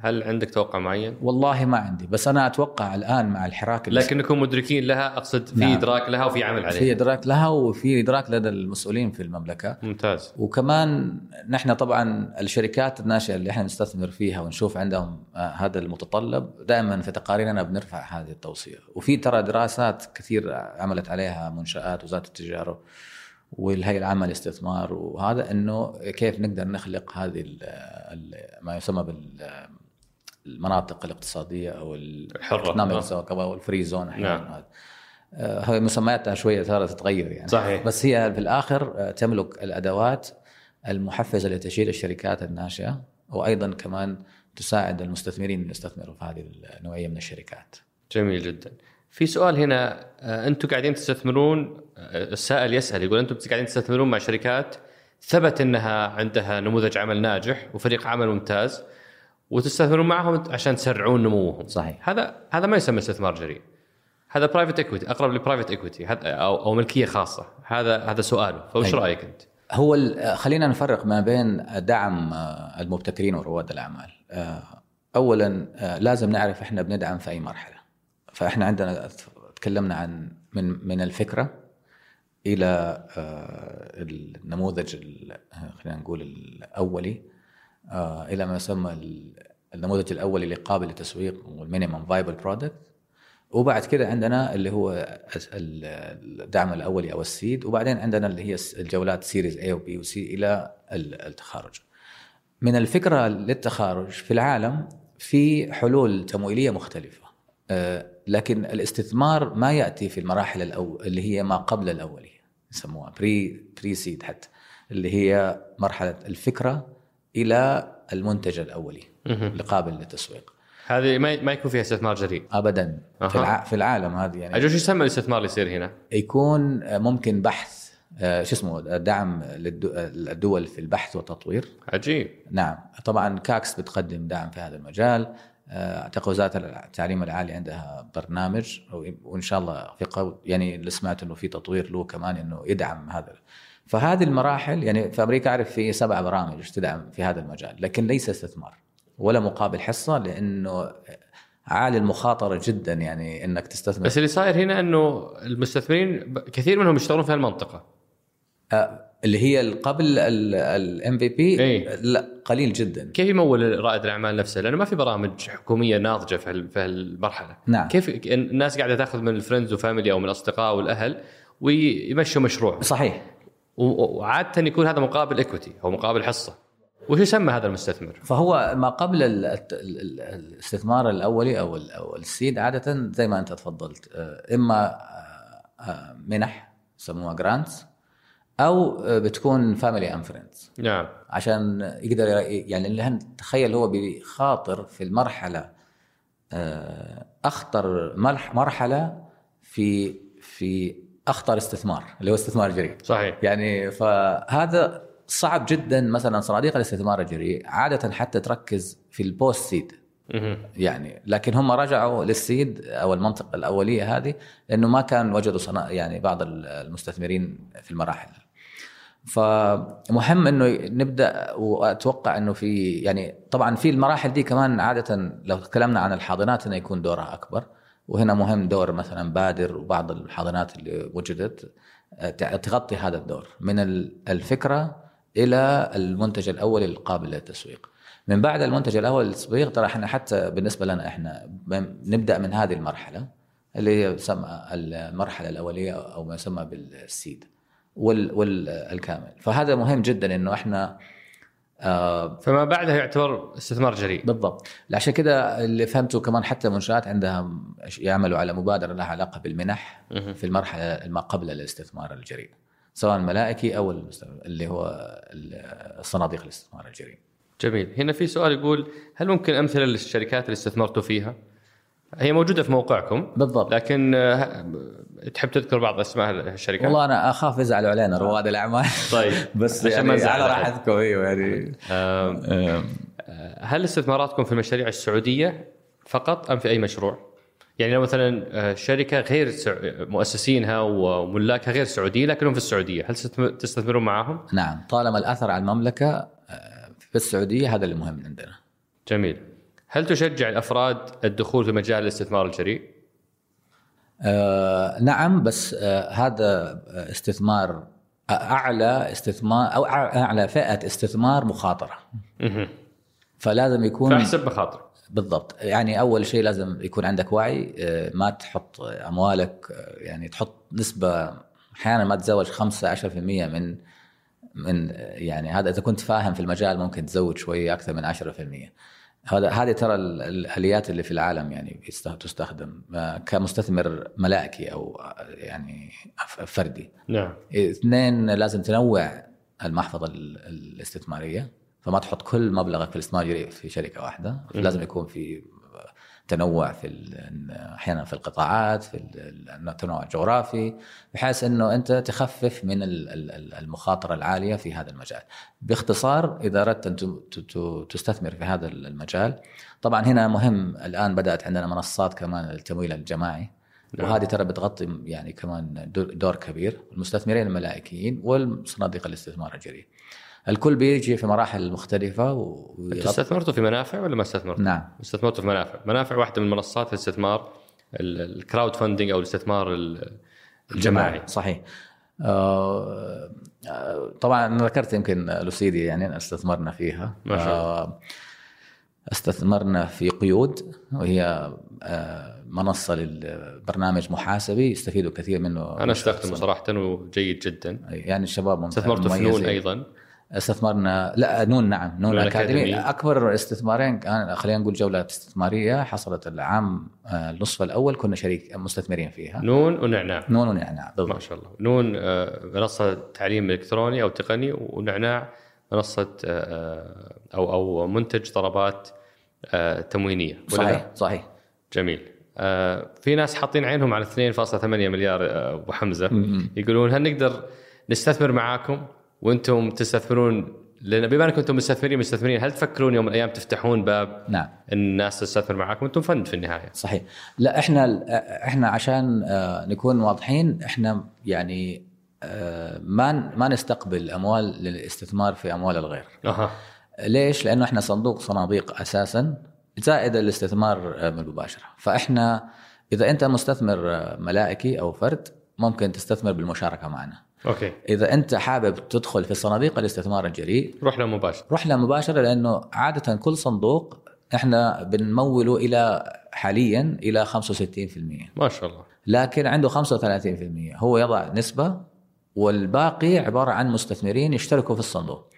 هل عندك توقع معين؟ والله ما عندي بس أنا أتوقع الآن مع الحراك لكنكم مدركين لها أقصد في نعم. إدراك لها وفي عمل في عليها. إدراك لها وفي إدراك لدى المسؤولين في المملكة ممتاز. وكمان نحن طبعا الشركات الناشئة اللي إحنا نستثمر فيها ونشوف عندهم آه، هذا المتطلب دائما في تقاريرنا بنرفع هذه التوصية وفي ترى دراسات كثير عملت عليها منشآت وزارة التجارة والهيئة العامة للاستثمار وهذا إنه كيف نقدر نخلق هذه ما يسمى بال المناطق الاقتصادية أو آه. zone أو ال free zone نعم. هذا. آه، هاي مسمياتها شوية صارت تتغير يعني صحيح. بس هي في الآخر آه، تملك الأدوات المحفزة لتشغيل الشركات الناشئة وأيضا كمان تساعد المستثمرين إن يستثمروا في هذه النوعية من الشركات. جميل جدا. في سؤال هنا آه، أنتم قاعدين تستثمرون السائل يسأل يقول أنتم قاعدين تستثمرون مع شركات ثبت أنها عندها نموذج عمل ناجح وفريق عمل ممتاز وتستثمرون معهم عشان تسرعون نموهم. صحيح. هذا هذا ما يسمى استثمار جريء. هذا private equity أقرب ل private equity أو أو ملكية خاصة هذا هذا سؤاله فوش أيوة. رأيك أنت؟ هو خلينا نفرق ما بين دعم آه، المبتكرين ورواد الأعمال. آه، اولا آه، لازم نعرف إحنا بندعم في أي مرحلة. فإحنا عندنا تكلمنا عن من من الفكرة إلى النموذج ال- خلينا نقول الأولي إلى ما يسمى ال- النموذج الاولي اللي قابل للتسويق وال minimum viable product وبعد كده عندنا اللي هو ال- الدعم الاولي أو ال seed وبعدين عندنا اللي هي الجولات series A و B و C إلى ال- التخارج. من الفكرة للتخارج في العالم في حلول تمويلية مختلفة آه، لكن الاستثمار ما يأتي في المراحل الأو... اللي هي ما قبل الأولية يسموها بري بري سيد حتى اللي هي مرحلة الفكرة إلى المنتج الأولي اللي قابل للتسويق هذه ما ما يكون فيها استثمار جريء. ابدا أها. في, الع... في العالم هذه يعني أجل شو يسمى الاستثمار اللي يصير هنا؟ يكون ممكن بحث آه، شو اسمه دعم للدو- الدول في البحث والتطوير عجيب. نعم طبعا كاكس بتقدم دعم في هذا المجال آه، أعتقد وزارة التعليم العالي عندها برنامج وإن شاء الله في قو يعني اللي سمعت إنه في تطوير له كمان إنه يدعم هذا فهذه المراحل يعني في أمريكا أعرف في سبع برامج تدعم في هذا المجال لكن ليس استثمار ولا مقابل حصة لأنه عالي المخاطرة جدا يعني إنك تستثمر بس اللي صاير هنا إنه المستثمرين كثير منهم يشتغلون في هالمنطقه. آه، اللي هي قبل ال MVP. لا قليل جدا كيف يمول رائد الأعمال نفسه؟ لأنه ما في برامج حكومية ناضجة في هال- في هالمرحلة. نعم. كيف الناس قاعدة تأخذ من ال friends و family أو من الأصدقاء والأهل ويمشوا مشروع صحيح وعادة يكون هذا مقابل equity أو مقابل حصة. وش يسمى هذا المستثمر؟ فهو ما قبل ال- ال- ال- الاستثمار الأولي أو أو ال seed عادة زي ما أنت تفضلت آه، إما آه، آه، منح يسموها grants أو بتكون family and friends نعم عشان يقدر يعني اللي هن- تخيل هو بيخاطر في المرحلة أخطر مرح- مرحلة في في أخطر استثمار اللي هو استثمار جريء. صحيح. يعني فهذا صعب جدا مثلا صناديق الاستثمار الجريء عادة حتى تركز في ال post seed. يعني لكن هم رجعوا لل seed أو المنطقة الأولية هذه لأنه ما كان وجدوا صنا يعني بعض المستثمرين في المراحل. فمهم إنه نبدأ وأتوقع إنه في يعني طبعا في المراحل دي كمان عادة لو تكلمنا عن الحاضنات إنه يكون دورها أكبر. وهنا مهم دور مثلا بادر وبعض الحاضنات اللي وجدت تغطي هذا الدور من الفكرة إلى المنتج الأول القابل للتسويق. من بعد المنتج الأول للتسويق ترى إحنا حتى بالنسبة لنا إحنا نبدأ من هذه المرحلة اللي هي المرحلة الأولية أو ما يسمى بالسيد والكامل فهذا مهم جدا إنه إحنا آه فما بعدها يعتبر استثمار جريء. بالضبط. عشان كده اللي فهمته كمان حتى منشآت عندها يعملوا على مبادرة لها علاقة بالمنح في المرحلة ما قبل الاستثمار الجريء سواء الملائكي أو اللي هو الصناديق الاستثمار الجريء. جميل. هنا في سؤال يقول هل ممكن أمثلة للشركات اللي استثمرتوا فيها؟ هي موجودة في موقعكم بالضبط لكن آه، تحب تذكر بعض أسماء الشركات؟ والله أنا أخاف يزعلوا علينا رواد الأعمال طيب بس يعني على راحتكم أيوه يعني آه، هل استثماراتكم في المشاريع السعودية فقط أم في أي مشروع؟ يعني لو مثلا آه، شركة غير مؤسسينها وملاكها غير سعودية لكنهم في السعودية، هل تستثمرون معهم؟ نعم، طالما الأثر على المملكة في السعودية هذا اللي مهم عندنا. جميل. هل تشجع الأفراد الدخول في مجال الاستثمار الجريء؟ آه نعم بس آه هذا استثمار أعلى استثمار أو أعلى فئة استثمار مخاطرة. فلازم يكون فاحسب مخاطر. بالضبط يعني أول شيء لازم يكون عندك وعي آه، ما تحط أموالك آه، يعني تحط نسبة أحيانا ما تتزوج 5 10% من من يعني هذا إذا كنت فاهم في المجال ممكن تزود شوية أكثر من 10% هذا هذه ترى الآليات اللي في العالم يعني تستخدم كمستثمر ملائكي أو يعني فردي. نعم. اثنين لازم تنوع المحفظة الاستثمارية فما تحط كل مبلغك في الاستثمار في شركة واحدة لازم يكون في تنوع في أحيانا في القطاعات في التنوع الجغرافي بحيث إنه أنت تخفف من المخاطرة العالية في هذا المجال. باختصار إذا أردت أن تستثمر في هذا المجال طبعا هنا مهم الآن بدأت عندنا منصات كمان للتمويل الجماعي نعم. وهذه ترى بتغطي يعني كمان دور كبير المستثمرين الملائكيين والصناديق الاستثمار الجريء. الكل بيجي في مراحل مختلفة و... استثمرتوا في منافع ولا ما استثمرتوا؟ نعم. استثمرتوا في منافع، منافع واحدة من منصات الاستثمار الكراود فاندنج أو الاستثمار الجماعي. صحيح. آه, آه، طبعا ذكرت يمكن لوسيدي يعني استثمرنا فيها. ما شاء الله. آه استثمرنا في قيود وهي منصة للبرنامج محاسبي يستفيدوا كثير منه. أنا استخدمه صراحة وجيد جدا. يعني الشباب استثمرت في نون أيضا. استثمرنا لا نون نعم نون, نون اكاديمي أكبر استثمارين كان خلينا نقول جولة استثمارية حصلت العام آه، النصف الأول كنا شريك مستثمرين فيها. نون ونعناع. نون ونعناع بالضبط. ما شاء الله. نون آه، منصة تعليم إلكتروني أو تقني ونعناع منصة آه، أو أو منتج طلبات تموينية. صحيح صحيح. جميل. في ناس حاطين عينهم على 2.8 مليار أبو حمزة. يقولون هل نقدر نستثمر معاكم؟ وأنتم تستثمرون لأن بما أنكم أنتم مستثمرين مستثمرين هل تفكرون يوم من الأيام تفتحون باب نعم. الناس تستثمر معكم وأنتم فند في النهاية. صحيح. لا إحنا إحنا عشان آه، نكون واضحين إحنا يعني آه، ما ما نستقبل أموال للاستثمار في أموال الغير. أه. ليش؟ لأنه إحنا صندوق صناديق أساسا زائد الاستثمار المباشر فإحنا إذا أنت مستثمر ملائكي أو فرد ممكن تستثمر بالمشاركة معنا. أوكي. إذا أنت حابب تدخل في صناديق الاستثمار الجريء روح له مباشر روح له مباشرة لأنه عادة كل صندوق إحنا بنموله إلى حاليا إلى 65% ما شاء الله. لكن عنده 35% هو يضع نسبة والباقي عبارة عن مستثمرين يشتركوا في الصندوق.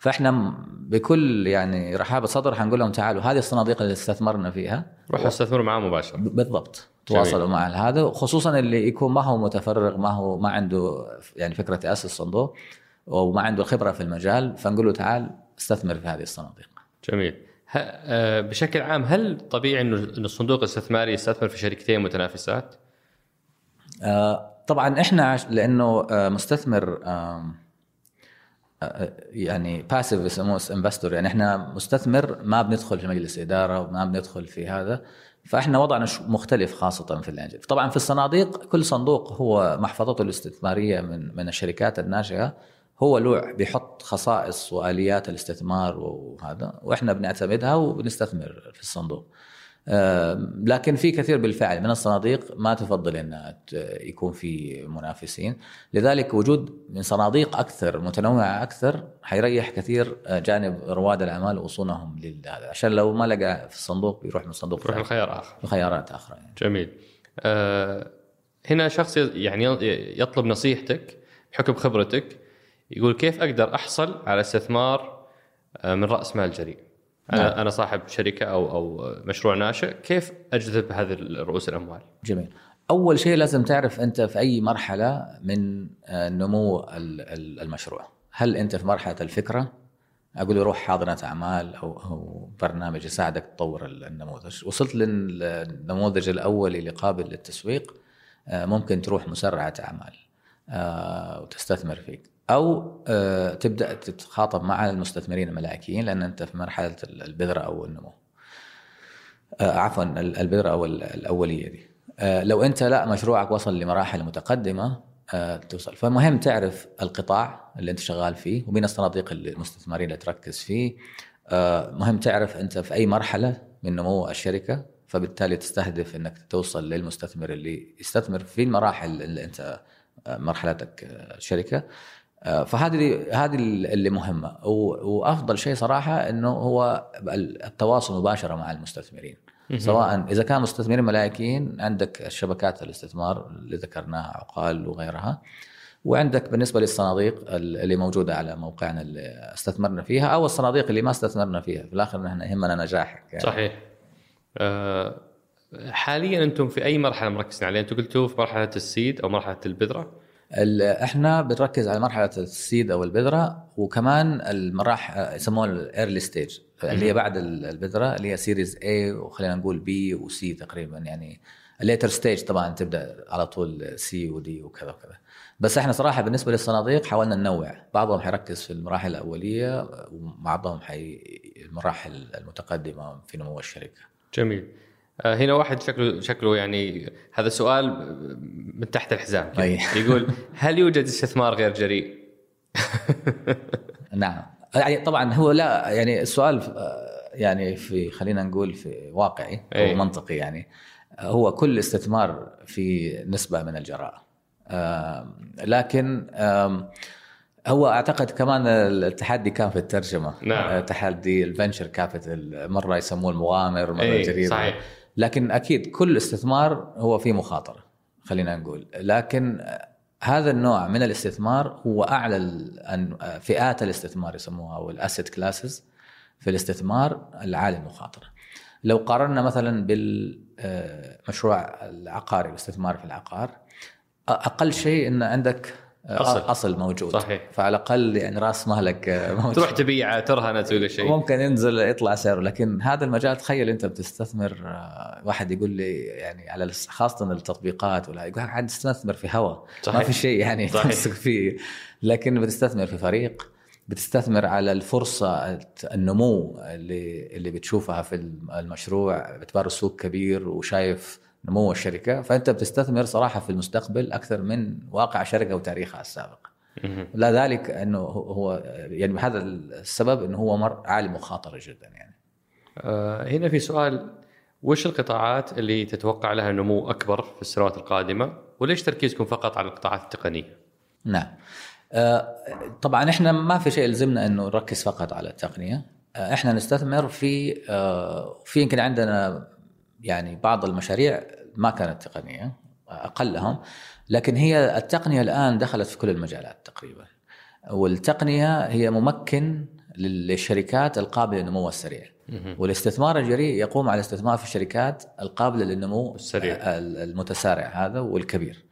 فإحنا بكل يعني رحابة صدر حنقول لهم تعالوا هذه الصناديق اللي استثمرنا فيها روحوا استثمروا معاه مباشرة بالضبط تواصلوا مع هذا خصوصا اللي يكون ما هو متفرغ ما هو ما عنده يعني فكرة تأسس صندوق وما عنده الخبره في المجال فنقول له تعال استثمر في هذه الصناديق. جميل. آه، بشكل عام هل طبيعي إنه الصندوق الاستثماري يستثمر في شركتين متنافسات؟ آه، طبعا إحنا لأنه آه، مستثمر يعني passive يسموه investor يعني إحنا مستثمر ما بندخل في مجلس إدارة وما بندخل في هذا. فإحنا وضعنا مختلف خاصة في الأنجل. طبعا في الصناديق كل صندوق هو محفظته الاستثمارية من من الشركات الناشئه هو له بيحط خصائص وآليات الاستثمار وهذا. وإحنا بنعتمدها وبنستثمر في الصندوق. لكن في كثير بالفعل من الصناديق ما تفضل انها يكون في منافسين. لذلك وجود من صناديق أكثر متنوعة أكثر حيريح كثير جانب رواد الأعمال وصولهم لهذا عشان لو ما لقى في الصندوق بيروح من صندوق يروح لخيار آخر. خيارات أخرى يعني. جميل. أه هنا شخص يعني يطلب نصيحتك بحكم خبرتك يقول كيف أقدر أحصل على استثمار آه، من رأس مال جريء؟ أنا نعم. أنا صاحب شركة أو أو مشروع ناشئ. كيف أجذب هذه رؤوس الأموال؟ جميل. أول شيء لازم تعرف أنت في أي مرحلة من آه، نمو المشروع. هل أنت في مرحلة الفكرة؟ أقول له روح حاضنة أعمال أو أو برنامج يساعدك تطور النموذج. وصلت للنموذج الأول اللي قابل للتسويق آه، ممكن تروح مسرعة أعمال وتستثمر فيك. أو آه، تبدأ تتخاطب مع المستثمرين الملائكيين لأن أنت في مرحلة البذرة أو النمو. آه، عفوا البذرة أو الأولية دي. آه، لو أنت لا مشروعك وصل لمراحل متقدمة توصل. فمهم تعرف القطاع اللي أنت شغال فيه ومين الصناديق المستثمرين اللي تركز فيه. مهم تعرف أنت في أي مرحلة من نمو الشركة فبالتالي تستهدف إنك توصل للمستثمر اللي يستثمر في المراحل اللي أنت مرحلتك الشركة فهذه هذه اللي مهمة. وأفضل شيء صراحة إنه هو التواصل مباشرة مع المستثمرين. سواء إذا كان مستثمرين ملائكيين عندك شبكات الاستثمار اللي ذكرناها عقال وغيرها وعندك بالنسبة للصناديق اللي موجودة على موقعنا اللي استثمرنا فيها أو الصناديق اللي ما استثمرنا فيها. في الآخر نحن يهمنا نجاحك يعني. صحيح. أه حاليا أنتم في أي مرحلة مركزين عليها؟ أنتم قلتوا في مرحلة ال seed أو مرحلة البذرة. إحنا بنركز على مرحلة ال seed أو البذرة وكمان المراحل يسموها ال early stage اللي هي بعد البذرة اللي هي Series A وخلينا نقول B و C تقريبا يعني ال later stage طبعا تبدأ على طول C و D وكذا وكذا. بس إحنا صراحة بالنسبة للصناديق حاولنا ننوع. بعضهم حيركز في المراحل الأولية وبعضهم حي المراحل المتقدمة في نمو الشركة. جميل. هنا واحد شكله شكله يعني هذا سؤال من تحت الحزام يقول هل يوجد استثمار غير جريء؟ نعم. يعني طبعا هو لا يعني السؤال آه، يعني في خلينا نقول في واقعي أو منطقي يعني هو كل استثمار في نسبة من الجراءه لكن هو أعتقد كمان التحدي كان في الترجمة. نعم. تحدي ال venture capital مرة يسموه المغامر مرة جريء صحيح. لكن أكيد كل استثمار هو فيه مخاطرة خلينا نقول. لكن هذا النوع من الاستثمار هو أعلى فئات الاستثمار يسموها أو ال asset classes في الاستثمار العالي المخاطره لو قارنا مثلا بالمشروع العقاري الاستثمار في العقار أقل شيء إن عندك أصل. أصل موجود. صحيح. فعلى الأقل يعني رأس مالك موجود. تروح تبيعه ترهنه تسوي شيء. ممكن ينزل يطلع سعره. لكن هذا المجال تخيل أنت بتستثمر آه، واحد يقول لي يعني على خاصة التطبيقات ولا يقول عاد تستثمر في هواء. ما في شيء يعني تمسك فيه. لكن بتستثمر في فريق بتستثمر على الفرصة النمو اللي اللي بتشوفها في المشروع. باعتبار السوق كبير وشايف نمو الشركة فأنت بتستثمر صراحة في المستقبل أكثر من واقع الشركة وتاريخها السابق. لا ذلك أنه هو يعني بهذا السبب أنه هو مر عالي مخاطرة جدا يعني. آه هنا في سؤال وش القطاعات اللي تتوقع لها نمو أكبر في السنوات القادمة؟ وليش تركيزكم فقط على القطاعات التقنية؟ نعم. آه طبعا إحنا ما في شيء يلزمنا انه نركز فقط على التقنية، آه إحنا نستثمر في آه في يمكن عندنا يعني بعض المشاريع ما كانت تقنية أقلهم لكن هي التقنية الآن دخلت في كل المجالات تقريبا. والتقنية هي ممكن للشركات القابلة للنمو السريع. والاستثمار الجريء يقوم على الاستثمار في الشركات القابلة للنمو السريع. المتسارع هذا والكبير.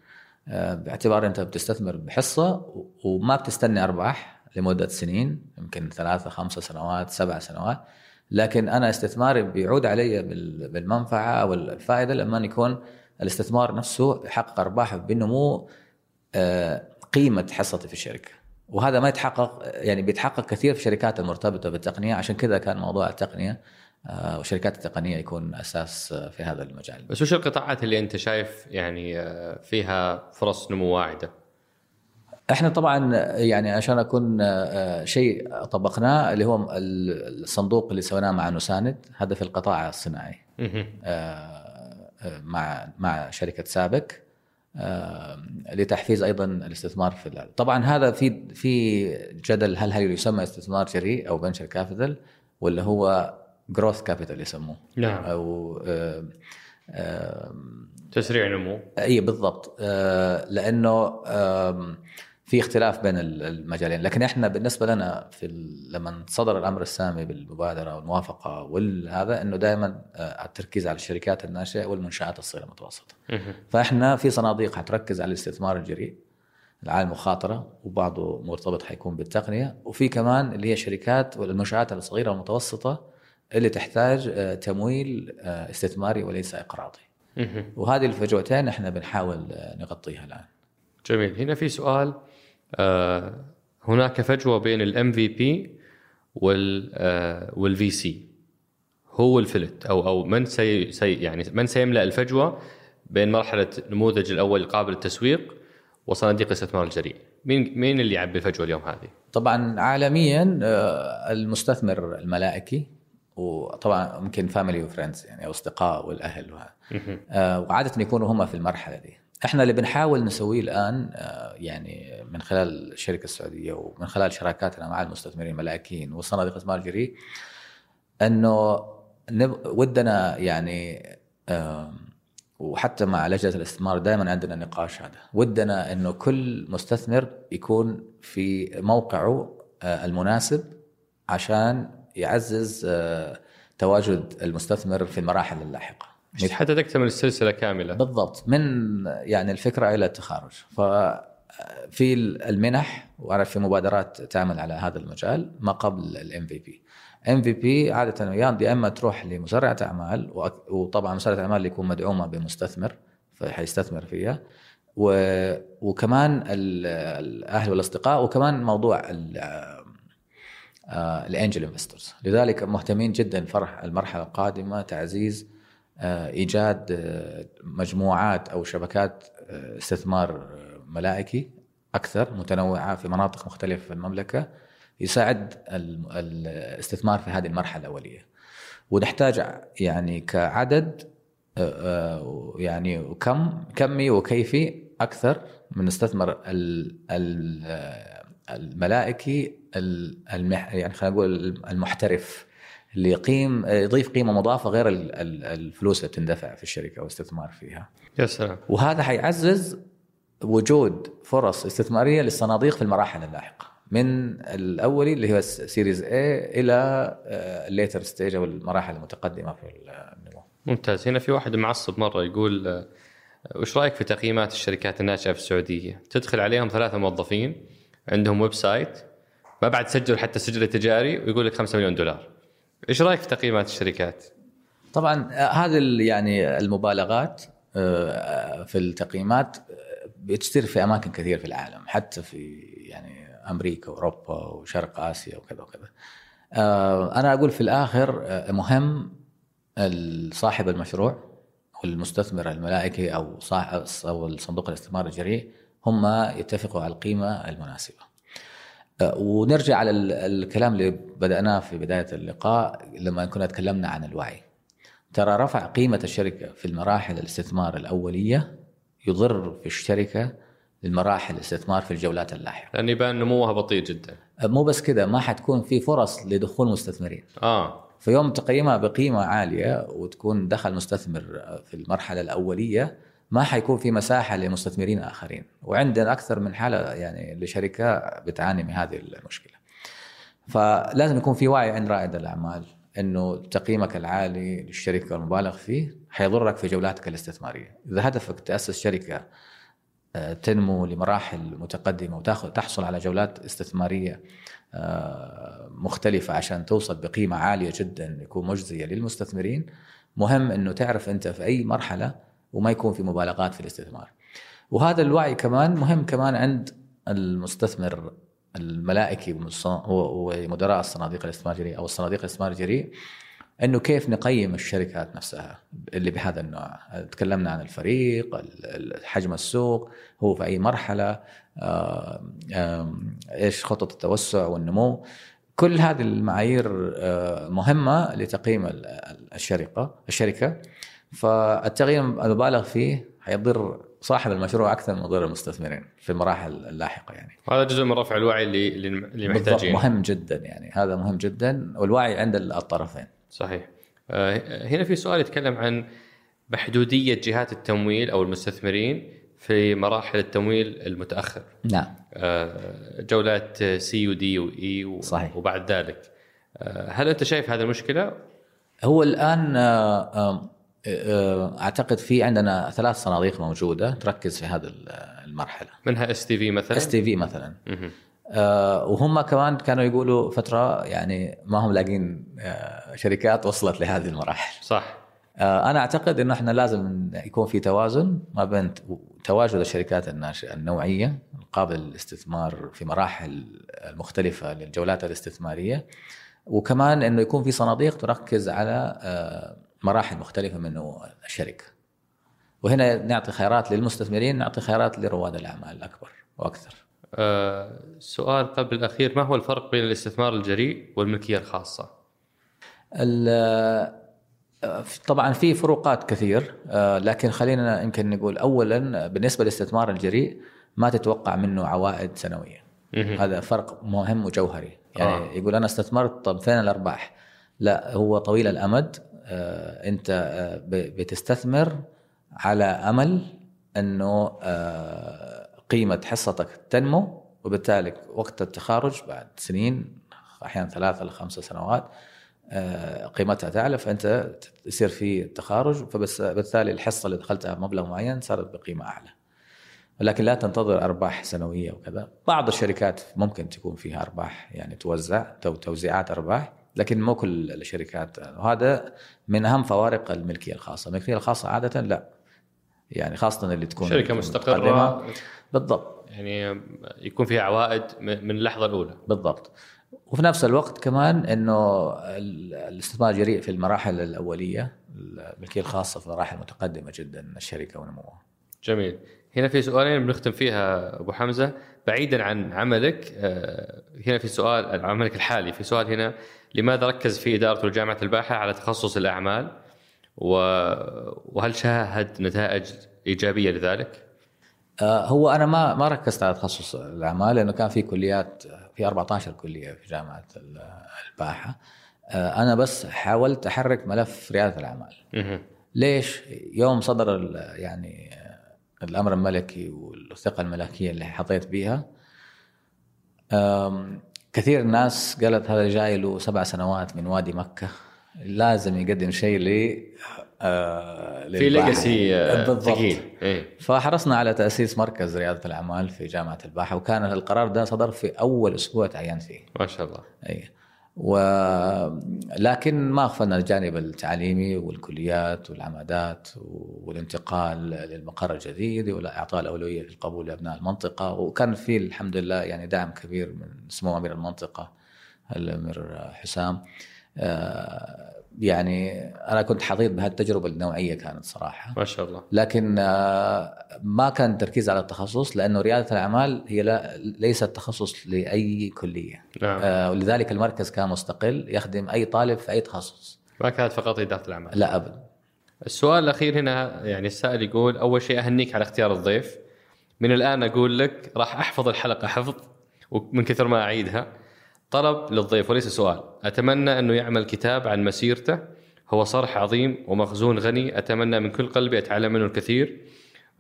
آه، باعتبار أنت بتستثمر بحصة وما بتستني أرباح لمدة سنين يمكن ثلاثة خمسة سنوات سبع سنوات. لكن أنا استثماري بيعود علي بالمنفعة أو الفائده لما يكون الاستثمار نفسه يحقق أرباح بنمو آه، قيمة حصتي في الشركة وهذا ما يتحقق يعني بيتحقق كثير في الشركات المرتبطة بالتقنية عشان كذا كان موضوع التقنية آه، والشركات التقنية يكون أساس في هذا المجال. بس وش القطاعات اللي أنت شايف يعني آه، فيها فرص نمو واعدة؟ إحنا طبعا يعني عشان أكون آه، شيء طبقناه اللي هو الصندوق اللي سويناه مع نساند هذا في القطاع الصناعي. آه، آه، مع مع شركة سابك آه، لتحفيز أيضا الاستثمار في طبعا هذا في في جدل هل هل يسمى استثمار جريء أو venture capital ولا هو growth capital يسموه؟ نعم. أو آه، آه، تسريع نمو. اي بالضبط. آه، لأنه في اختلاف بين ال- المجالين. لكن إحنا بالنسبة لنا في لما صدر الأمر السامي بالمبادرة والموافقة والهذا إنه دائما التركيز على الشركات الناشئة والمنشآت الصغيرة المتوسطة. فإحنا في صناديق حتركز على الاستثمار الجريء على المخاطره وبعضه مرتبط حيكون بالتقنية وفي كمان اللي هي شركات والمنشآت الصغيرة والمتوسطة اللي تحتاج آه، تمويل آه، استثماري وليس إقراضي. وهذه الفجوتين إحنا بنحاول آه، نغطيها الآن. جميل. هنا في سؤال آه هناك فجوة بين ال MVP وال آه وال VC هو الفلت أو أو من سي, سي يعني من سيملأ الفجوة بين مرحلة النموذج الأول القابل للتسويق وصناديق الاستثمار الجريء. مين مين اللي يعبي الفجوة اليوم هذه؟ طبعا عالميا آه، المستثمر الملائكي وطبعا يمكن family و friends يعني أو أصدقاء والأهل. آه، وعادة يكونوا هم في المرحلة دي. إحنا اللي بنحاول نسويه الآن آه، يعني من خلال الشركة السعودية ومن خلال شراكاتنا مع المستثمرين الملائكيين وصناديق الاستثمار الجريء إنه نب... ودنا يعني وحتى مع لجنة الاستثمار دائما عندنا نقاش هذا. ودنا إنه كل مستثمر يكون في موقعه آه، المناسب عشان يعزز آه، تواجد المستثمر في المراحل اللاحقة. حتى تكتمل السلسلة كاملة. بالضبط. من يعني الفكرة إلى التخارج. ففي المنح وأعرف في مبادرات تعمل على هذا المجال ما قبل ال MVP, MVP عادة يا أما تروح لمسرعه أعمال وطبعا مسرعه اعمال يكون مدعومة بمستثمر فحيستثمر فيها. و... وكمان ال- الأهل والأصدقاء وكمان موضوع الانجل انفسترز لذلك مهتمين جدا فرح المرحلة القادمة تعزيز آه، إيجاد آه، مجموعات أو شبكات آه، استثمار آه، ملائكي أكثر متنوعة في مناطق مختلفة في المملكة يساعد ال- الاستثمار في هذه المرحلة الأولية. ونحتاج يعني كعدد آه، آه، يعني وكم كمي وكيفي أكثر من آه، الملائكي يعني خلينا نقول المحترف. اللي يقيم يضيف قيمة مضافة غير ال- ال- الفلوس اللي بتندفع في الشركة والاستثمار فيها يا سلام وهذا حيعزز وجود فرص استثمارية للصناديق في المراحل اللاحقة من الاولي اللي هو Series A إلى ال later stage أو المراحل المتقدمة في النمو ممتاز هنا في واحد معصب مرة يقول آه، وش رأيك في تقييمات الشركات الناشئه في السعودية؟ تدخل عليهم ثلاثة موظفين عندهم website ما بعد سجلوا حتى السجل التجاري ويقول لك 5 مليون دولار. إيش رأيك في تقييمات الشركات؟ طبعا آه، هذه يعني المبالغات آه، في التقييمات آه، بتصير في أماكن كثير في العالم حتى في يعني أمريكا واوروبا وشرق آسيا وكذا وكذا. أنا أقول في الآخر مهم صاحب المشروع والمستثمر الملائكي أو صاحب أو الصندوق الاستثمار الجريء هم يتفقوا على القيمة المناسبة. آه، ونرجع على ال- الكلام اللي بدأناه في بداية اللقاء لما كنا تكلمنا عن الوعي. ترى رفع قيمة الشركة في المراحل الاستثمار الأولية يضر في الشركة للمراحل الاستثمار في الجولات اللاحقة. لأن يبان نموها بطيء جدا. آه، مو بس كده ما حتكون في فرص لدخول مستثمرين. آه. فيوم تقيمها بقيمة عالية وتكون دخل مستثمر في المرحلة الأولية ما حيكون في مساحة لمستثمرين آخرين. وعندنا أكثر من حالة يعني لشركة بتعاني من هذه المشكلة. فلازم يكون في وعي عند رائد الأعمال أنه تقييمك العالي للشركة والمبالغ فيه حيضرك في جولاتك الاستثمارية. إذا هدفك تأسس شركة آه، تنمو لمراحل متقدمة وتاخذ تحصل على جولات استثمارية آه، مختلفة عشان توصل بقيمة عالية جدا يكون مجزية للمستثمرين مهم إنه تعرف أنت في أي مرحلة وما يكون في مبالغات في الاستثمار. وهذا الوعي كمان مهم كمان عند المستثمر الملائكي ومدراء الصناديق الاستثمارية أو الصناديق الاستثمار الجريء إنه كيف نقيم الشركات نفسها اللي بهذا النوع. تكلمنا عن الفريق ال- ال- حجم السوق هو في أي مرحلة إيش خطط التوسع والنمو. كل هذه المعايير آه، مهمة لتقييم ال- ال- الشركة الشركة. فالتقييم المبالغ فيه حيضر صاحب المشروع أكثر من يضر المستثمرين في المراحل اللاحقة يعني. وهذا جزء من رفع الوعي اللي اللي محتاجينه. مهم جدا يعني هذا مهم جدا والوعي عند الطرفين. صحيح. آه، هنا في سؤال يتكلم عن محدودية جهات التمويل أو المستثمرين في مراحل التمويل المتأخر. نعم. آه، جولات C و D و E صحيح. وبعد ذلك. آه، هل أنت شايف هذا المشكلة؟ هو الآن أعتقد في عندنا ثلاث صناديق موجودة تركز في هذه المرحلة. منها اس تي في مثلا؟ اس تي في مثلا. آه، وهم كمان كانوا يقولوا فترة يعني ما هم لاقين آه، شركات وصلت لهذه المراحل. صح. آه، أنا أعتقد إنه إحنا لازم يكون في توازن ما بين تواجد الشركات الناشئه النوعية القابله للاستثمار في مراحل المختلفة للجولات الاستثمارية وكمان إنه يكون في صناديق تركز على مراحل مختلفة من الشركة وهنا نعطي خيارات للمستثمرين نعطي خيارات لرواد الأعمال الأكبر وأكثر آه، سؤال قبل الأخير ما هو الفرق بين الاستثمار الجريء والملكية الخاصة؟ ال- طبعا في فروقات كثير آه، لكن خلينا يمكن نقول اولا بالنسبة للاستثمار الجريء ما تتوقع منه عوائد سنويه. هذا فرق مهم وجوهري يعني آه. يقول أنا استثمرت طب فين الأرباح لا هو طويل الأمد انت آه، بتستثمر على أمل أنه آه، قيمة حصتك تنمو وبالتالي وقت التخارج بعد سنين أحيانا ثلاثة إلى خمسة سنوات آه، قيمتها تعلى فأنت يصير في تخارج فبالتالي الحصة اللي دخلتها بمبلغ معين صارت بقيمة أعلى. لكن لا تنتظر أرباح سنوية وكذا، بعض الشركات ممكن تكون فيها أرباح يعني توزع تو توزيعات أرباح، لكن مو كل الشركات. وهذا من أهم فوارق الملكية الخاصة، الملكية الخاصة عادة لا. يعني خاصة اللي تكون شركة مستقرة. بالضبط. يعني يكون فيها عوائد من اللحظة الأولى. بالضبط. وفي نفس الوقت كمان إنه ال- الاستثمار جريء في المراحل الأولية. الملكية الخاصة في مراحل متقدمه جدا من الشركة ونموها. جميل. هنا في سؤالين بنختم فيها أبو حمزة. بعيدا عن عملك آه، هنا في سؤال عن عملك الحالي. في سؤال هنا لماذا ركز في إدارة جامعه الباحة على تخصص الأعمال و- وهل شاهد نتائج إيجابية لذلك؟ آه، هو أنا ما ما ركزت على تخصص الأعمال لأنه كان في كليات في 14 كلية في جامعة ال- الباحة. آه، أنا بس حاولت أحرك ملف ريادة الأعمال. ليش؟ يوم صدر يعني آه، الأمر الملكي والثقة الملكية اللي حظيت بيها كثير ناس قالت هذا جاي له سبع سنوات من وادي مكة لازم يقدم شيء ل آه، في. ليجاسي بالضبط. ثقيل إيه. فحرصنا على تأسيس مركز رياده الأعمال في جامعة الباحة وكان القرار ده صدر في أول أسبوع تعينت فيه. ما شاء الله. اي و لكن ما اغفلنا الجانب التعليمي والكليات والعمادات والانتقال للمقر الجديد واعطاء الأولوية للقبول لأبناء المنطقة وكان في الحمد لله يعني دعم كبير من سمو أمير المنطقة الأمير حسام. آه، يعني أنا كنت حظيت بهالتجربة النوعية كانت صراحة. ما شاء الله. لكن آه، ما كان تركيز على التخصص لأنه ريادة الأعمال هي لا ليست تخصص لأي كلية. نعم. آه، ولذلك المركز كان مستقل يخدم أي طالب في أي تخصص. ما كانت فقط إدارة الأعمال. لا ابدا. السؤال الأخير هنا يعني السائل يقول أول شيء أهنيك على اختيار الضيف. من الآن أقول لك راح أحفظ الحلقة حفظ ومن كثر ما أعيدها. طلب للضيف. وليس سؤال. أتمنى أنه يعمل كتاب عن مسيرته. هو صرح عظيم ومخزون غني. أتمنى من كل قلبي أتعلم منه الكثير.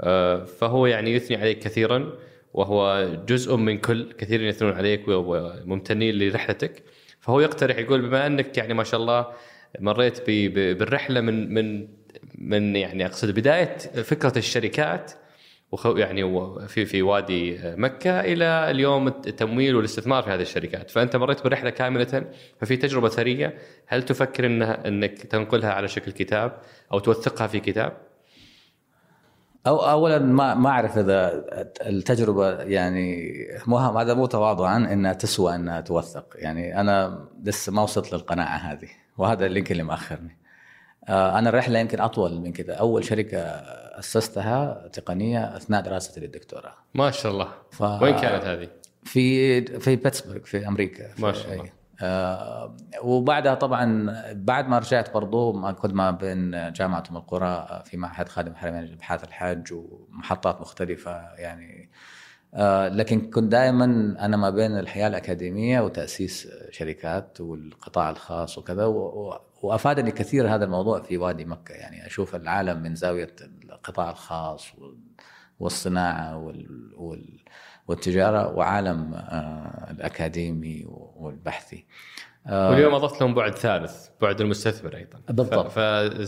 آه، فهو يعني يثني عليك كثيرا وهو جزء من كل كثير يثنون عليك وممتنين لرحلتك. فهو يقترح يقول بما أنك يعني ما شاء الله مريت بالرحلة من من من يعني أقصد بداية فكرة الشركات وخو يعني في في وادي مكة إلى اليوم التمويل والاستثمار في هذه الشركات، فأنت مريت بالرحله كاملة ففي تجربة ثرية، هل تفكر انها إنك تنقلها على شكل كتاب أو توثقها في كتاب؟ أو اولا ما ما أعرف إذا التجربة يعني مو هذا مو تواضعا إنها تسوى إنها توثق. يعني أنا لسه ما وصلت للقناعة هذه وهذا اللي يمكن اللي مأخرني. أنا الرحلة يمكن أطول من كذا أول شركة أسستها تقنية أثناء دراستي للدكتوراه ما شاء الله ف... وين كانت هذه؟ في في بيتسبرغ في أمريكا ما في- شاء الله. أي. آه وبعدها طبعا بعد ما رجعت برضو ما كنت ما بين جامعه ام القرى في معهد خادم الحرمين لابحاث الحج ومحطات مختلفة يعني آه لكن كنت دائما أنا ما بين الحياة الأكاديمية وتأسيس شركات والقطاع الخاص وكذا وأفادني كثير هذا الموضوع في وادي مكة. يعني أشوف العالم من زاوية القطاع الخاص والصناعة وال والتجارة وعالم آه، الأكاديمي والبحثي. آه، واليوم أضفت لهم بعد ثالث بعد المستثمر أيضا. بالضبط. ف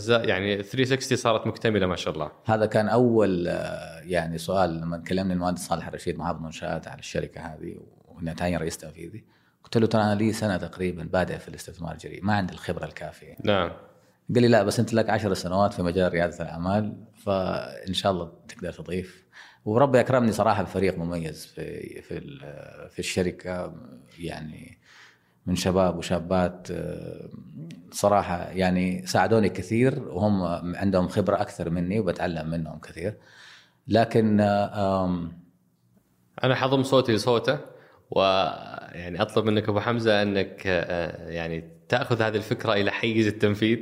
يعني 360 صارت مكتملة ما شاء الله. هذا كان أول آه، يعني سؤال لما كلمني المهندس صالح الرشيد محافظ منشات على الشركة هذه وانها تعين رئيس تنفيذي. قلت له ترى أنا لي سنة تقريبا بادئ في الاستثمار الجريء ما عندي الخبرة الكافية. نعم. قال لي لا بس أنت لك عشر سنوات في مجال ريادة الأعمال فإن شاء الله تقدر تضيف. وربي أكرمني صراحة بفريق مميز في في في الشركة يعني من شباب وشابات صراحة يعني ساعدوني كثير وهم عندهم خبرة أكثر مني وبتعلم منهم كثير. لكن أنا حضم صوتي لصوته. ويعني أطلب منك أبو حمزة أنك آه، يعني تأخذ هذه الفكرة إلى حيز التنفيذ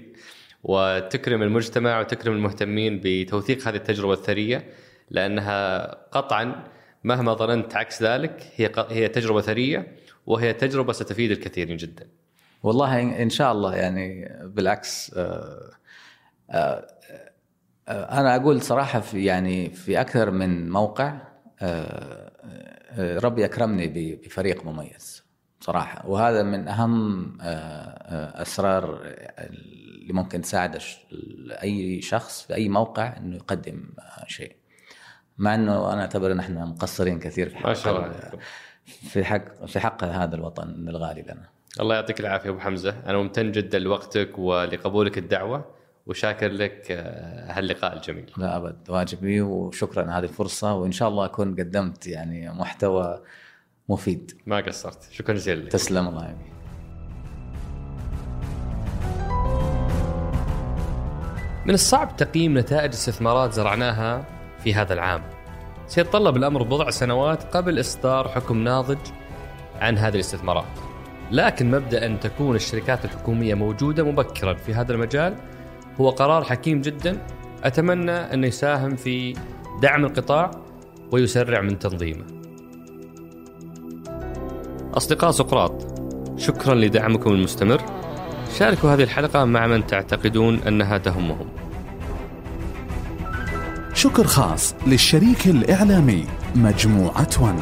وتكرم المجتمع وتكرم المهتمين بتوثيق هذه التجربة الثرية لأنها قطعا مهما ظننت عكس ذلك هي هي تجربة ثرية وهي تجربة ستفيد الكثيرين جدا. والله ان شاء الله يعني بالعكس آه، آه، أنا أقول صراحة في يعني في أكثر من موقع ربي اكرمني بفريق مميز صراحة وهذا من أهم أسرار اللي ممكن تساعد أي شخص في أي موقع إنه يقدم شيء. مع إنه أنا أعتبر إن إحنا مقصرين كثير في حق ما شاء الله في حق في حق هذا الوطن الغالي لنا. الله يعطيك العافية أبو حمزة، أنا ممتن جدا لوقتك ولقبولك الدعوة وشاكر لك آه، هاللقاء الجميل. لا أبد واجبي وشكرا على هذه الفرصة وإن شاء الله أكون قدمت يعني محتوى مفيد. ما قصرت، شكرا جزيلا لك. تسلم الله يبي. من الصعب تقييم نتائج استثمارات زرعناها في هذا العام سيتطلب الأمر بضع سنوات قبل إصدار حكم ناضج عن هذه الاستثمارات لكن مبدأ أن تكون الشركات الحكومية موجودة مبكرا في هذا المجال هو قرار حكيم جدا. أتمنى أنه يساهم في دعم القطاع ويسرع من تنظيمه. أصدقاء سقراط شكرا لدعمكم المستمر. شاركوا هذه الحلقة مع من تعتقدون أنها تهمهم. شكر خاص للشريك الإعلامي مجموعة ون.